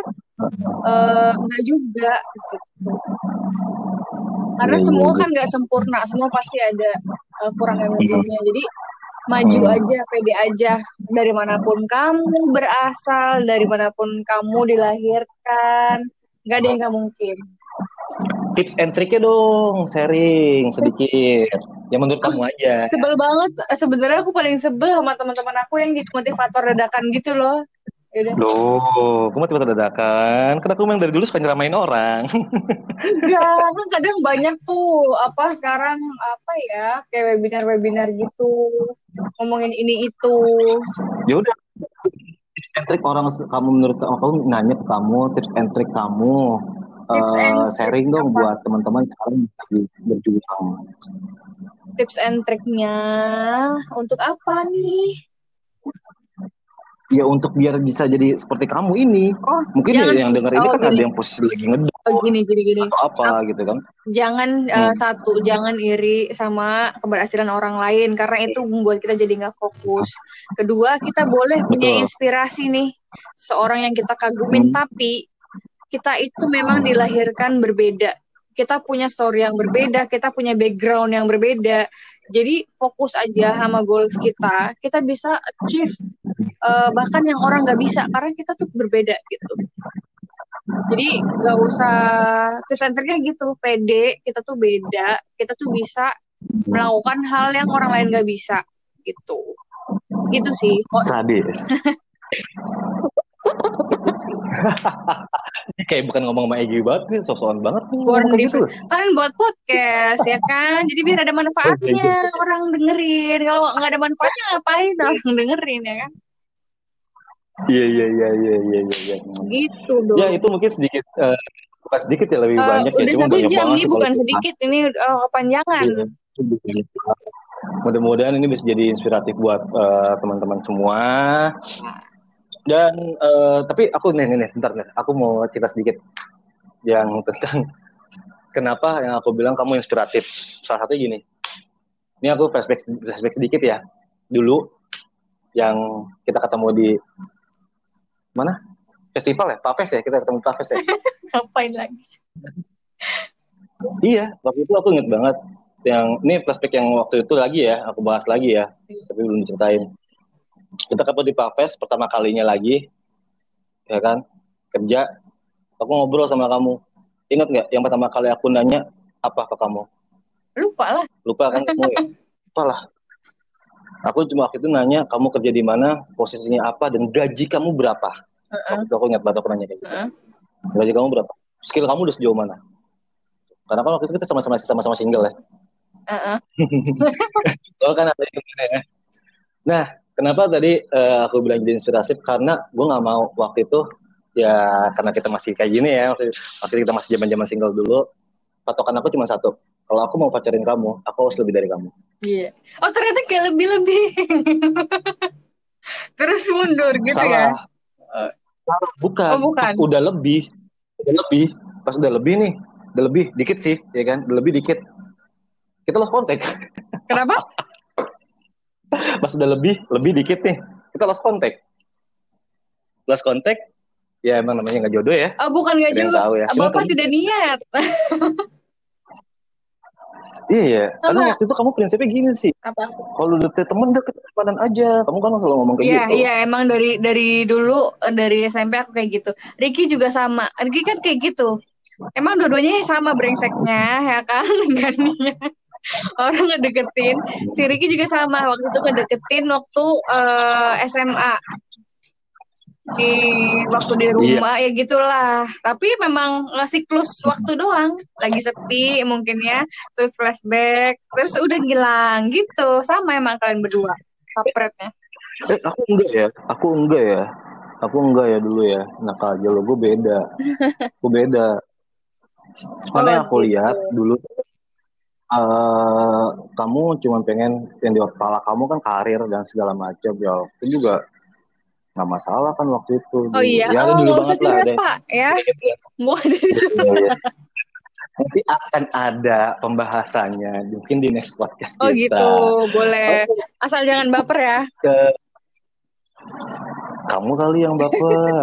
uh, nggak juga. Gitu. Karena ya, semua ya, kan nggak sempurna. Semua pasti ada uh, kurang dan lebihnya. Jadi maju hmm. aja, pede aja. Dari mana pun kamu berasal, dari mana pun kamu dilahirkan, nggak ada yang nggak mungkin. Tips and triknya dong, sharing sedikit. Yang menurut kamu aja. Sebel banget. Sebenarnya aku paling sebel sama teman-teman aku yang jadi motivator dadakan gitu loh. Yaudah. Loh, kamu tiba-tiba dadakan. Karena aku memang dari dulu suka nyeramain orang. Enggak, kan kadang banyak tuh apa sekarang apa ya kayak webinar-webinar gitu ngomongin ini itu. Ya udah. And trick orang kamu menurut kamu, kamu nanya ke kamu tips and trick kamu tips uh, and sharing dong apa? buat teman-teman sekarang lagi berjuang. Tips and triknya untuk apa nih? ya untuk biar bisa jadi seperti kamu ini. Oh, mungkin jangan, ya yang dengar ini oh, kan ada yang posisi lagi ngedon. Oh, gini gini gini. atau apa gitu kan Jangan eh, Hmm. satu, jangan iri sama keberhasilan orang lain karena itu membuat kita jadi nggak fokus. Kedua, kita boleh punya Betul. inspirasi nih seorang yang kita kagumin, Hmm. tapi kita itu memang dilahirkan berbeda. Kita punya story yang berbeda, kita punya background yang berbeda. Jadi fokus aja sama goals kita. Kita bisa achieve eh, bahkan yang orang nggak bisa karena kita tuh berbeda gitu. Jadi nggak usah tips and triknya gitu, pede, kita tuh beda, kita tuh bisa melakukan hal yang orang lain nggak bisa gitu. Gitu sih. Oh, sadis gitu sih. kayak bukan ngomong sama Egi banget nih sosokan banget nih Born gitu. Kan buat podcast ya kan. Jadi biar ada manfaatnya orang dengerin. Kalau nggak ada manfaatnya ngapain orang dengerin ya kan? Iya iya iya iya iya iya iya. Gitu dong. ya itu mungkin sedikit eh, bukan sedikit ya lebih Eh, banyak ya udah satu jam nih sih bukan kita- sedikit ini uh, kepanjangan. Iya. Mudah-mudahan ini bisa jadi inspiratif buat eh, teman-teman semua. Dan eh, tapi aku nih nih nih, bentar nih, aku mau cerita sedikit yang tentang kenapa yang aku bilang kamu inspiratif. Salah satunya gini. Ini aku flashback flashback sedikit ya. Dulu yang kita ketemu di mana? Festival ya, Papes ya, kita ketemu Papes ya. Ngapain lagi? Iya, waktu itu aku inget banget yang ini flashback yang waktu itu lagi ya, aku bahas lagi ya, tapi belum diceritain. Kita ketemu di Papes pertama kalinya lagi, ya kan, kerja. Aku ngobrol sama kamu. Ingat nggak yang pertama kali aku nanya apa ke kamu? Lupa lah. Lupa kan kamu ya? Lupa lah. Aku cuma waktu itu nanya kamu kerja di mana, posisinya apa, dan gaji kamu berapa? Waktu itu aku ingat banget aku nanya kayak gitu. Heeh. Gaji kamu berapa? Skill kamu udah sejauh mana? Karena kan waktu itu kita sama-sama sama-sama single ya. Heeh. Oh kan ada yang ya. Nah, kenapa tadi eh, aku bilang jadi inspiratif? Karena gue nggak mau waktu itu ya karena kita masih kayak gini ya, waktu, itu kita masih zaman-zaman single dulu. Patokan aku cuma satu. Kalau aku mau pacarin kamu, aku harus lebih dari kamu. Iya. Oh ternyata kayak lebih-lebih. Terus mundur gitu ya? Bukan. Oh, bukan. Pas udah lebih, udah lebih, pas udah lebih nih, udah lebih dikit sih, ya kan? Udah lebih dikit. Kita lost kontak. Kenapa? pas udah lebih, lebih dikit nih, kita lost kontak. Lost kontak, ya emang namanya nggak jodoh ya. Oh bukan nggak tahu ya. Bapak tidak niat. Iya, karena Sama. waktu itu kamu prinsipnya gini sih. Apa? Kalau udah temen udah temenan aja. Kamu kan selalu ngomong kayak Iya, gitu. iya emang dari dari dulu eh, dari SMP aku kayak gitu. Ricky juga sama. Ricky kan kayak gitu. Emang dua-duanya sama brengseknya ya kan? Niat. Orang ngedeketin. Si Ricky juga sama. Waktu itu ngedeketin waktu eh, SMA. Di waktu di rumah ya gitulah. Tapi memang nggak siklus waktu doang. Lagi sepi mungkin ya. Terus flashback. Terus udah hilang gitu. Sama emang kalian berdua. Kapretnya. Eh, aku enggak ya. Aku enggak ya. Aku enggak ya dulu ya. Nakal aja lo. Gue beda. Gue beda. Karena yang aku gitu. lihat dulu eh kamu cuma pengen yang di kepala kamu kan karir dan segala macam ya itu juga nggak masalah kan waktu itu Oh iya, ya, oh nggak usah curhat pak ya, gitu ya. mau ada di situ. Iya, iya. Nanti akan ada pembahasannya mungkin di next podcast Oh kita. gitu, boleh. Asal jangan baper ya. Ke kamu kali yang baper.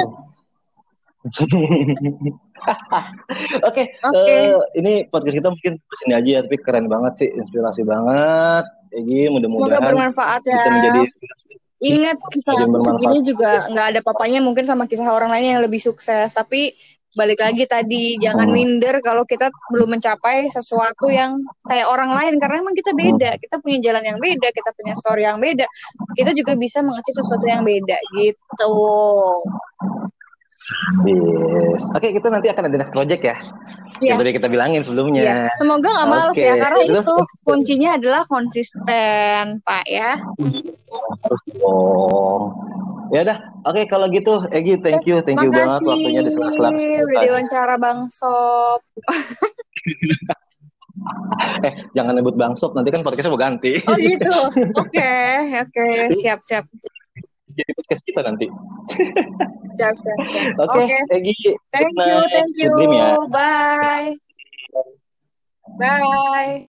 Oke, Oke. eh, ini podcast kita mungkin sini aja ya, tapi keren banget sih, inspirasi banget. Semoga mudah-mudahan bermanfaat ya. bisa menjadi inspirasi. Ingat kisah aku segini juga nggak ada papanya mungkin sama kisah orang lain yang lebih sukses. Tapi balik lagi tadi jangan Hmm. minder kalau kita belum mencapai sesuatu yang kayak orang lain karena emang kita beda. Kita punya jalan yang beda, kita punya story yang beda. Kita juga bisa mengecil sesuatu yang beda gitu. Yes. Oke, kita nanti akan ada next project ya. Iya. Yang tadi kita bilangin sebelumnya. Iya, semoga nggak males Oke. ya karena Terus itu konsisten. kuncinya adalah konsisten, Pak ya. Terus dong. Ya udah, oke kalau gitu, Egi, thank you, thank you banget Makasih waktunya di sela-sela udah diwawancara Bang Sob. Eh, jangan nyebut Bang Sob, nanti kan podcastnya mau ganti. Oh gitu. Oke, oke, siap siap. Jadi podcast kita nanti. Siap, siap, siap. Oke, Oke. Egi. Thank you, thank you. Dream ya. Bye. Bye.